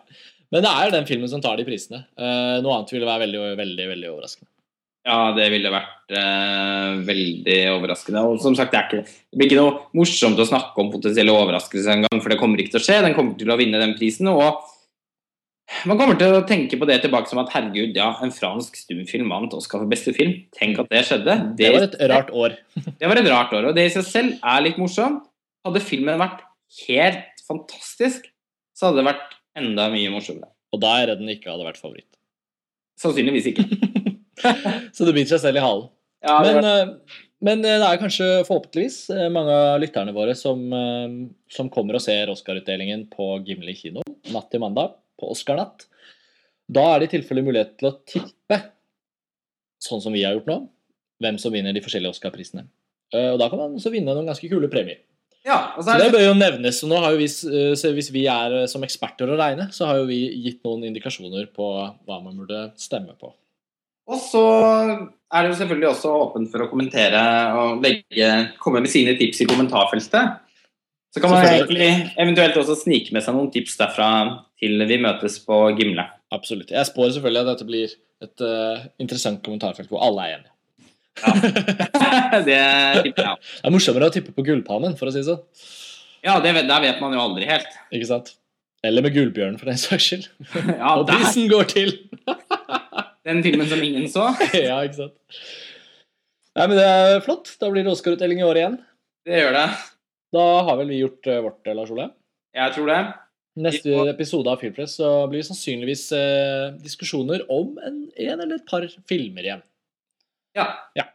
Men det er jo den filmen som tar de prisene. Uh, noe annet ville være veldig, veldig, veldig overraskende.
Ja, det ville vært eh, veldig overraskende. Og som sagt, det, er ikke, det blir ikke noe morsomt å snakke om potensielle overraskelser engang, for det kommer ikke til å skje. Den kommer til å vinne den prisen. Og man kommer til å tenke på det tilbake som at herregud, ja, en fransk stumfilm vant Oscar for beste film. Tenk at det skjedde.
Det var et rart år.
det var et rart år. Og det i seg selv er litt morsomt. Hadde filmen vært helt fantastisk, så hadde det vært enda mye morsommere.
Og da er jeg redd den ikke hadde vært favoritt.
Sannsynligvis ikke.
Så det biter seg selv i halen.
Ja,
Men,
var-
eh, men eh, det er kanskje forhåpentligvis eh, mange av lytterne våre som, som kommer og ser Oscar-utdelingen på Gimli kino natt til mandag, på Oscar-natt. Da er det i tilfelle mulighet til å tippe, sånn som vi har gjort nå, hvem som vinner de forskjellige Oscar-prisene. Og da kan man også vinne noen ganske kule premier.
ja, og så
det
det
bør jo nevnes. så nå har jo vi, Hvis vi er som eksperter å regne, så har jo vi gitt noen indikasjoner på hva man burde stemme på.
Og så er det jo selvfølgelig også åpent for å kommentere og legge, komme med sine tips i kommentarfeltet. Så kan man eventuelt også snike med seg noen tips derfra til vi møtes på Gimle.
Absolutt. Jeg spår selvfølgelig at dette blir et uh, interessant kommentarfelt hvor alle er enige. Ja.
det tipper jeg.
Det er morsommere å tippe på Gullpalmen, for å si det sånn.
Ja, det, der vet man jo aldri helt.
Ikke sant? Eller med Gullbjørnen, for den saks skyld.
Ja,
Og prisen går til!
Den filmen som ingen så.
ja, ikke sant. Nei, men det er flott. Da blir det Oscar-utdeling i år igjen.
Det gjør det.
Da har vel vi gjort eh, vårt, eh, Lars Ole.
Jeg tror det.
Neste episode av Filmpress så blir det sannsynligvis eh, diskusjoner om en, en eller et par filmer igjen.
Ja.
Ja.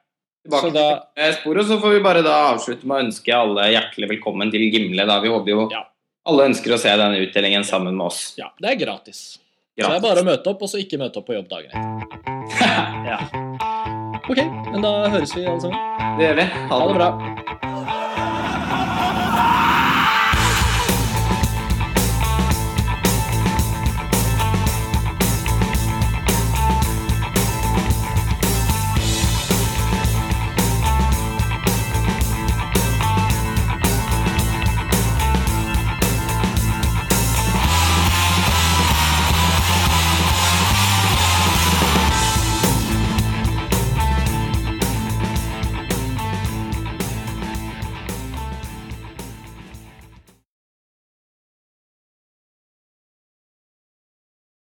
tilbake
Så da-
til sporet, så får vi bare da avslutte med å ønske alle hjertelig velkommen til Gimle. Da. Vi håper jo
Ja.
alle ønsker å se denne utdelingen sammen med oss.
Ja, det er gratis. Så det er bare å møte opp, og så ikke møte opp på jobb dagen etter. Ja. Ok, men da høres vi alle sammen.
Det gjør vi.
Ha det bra.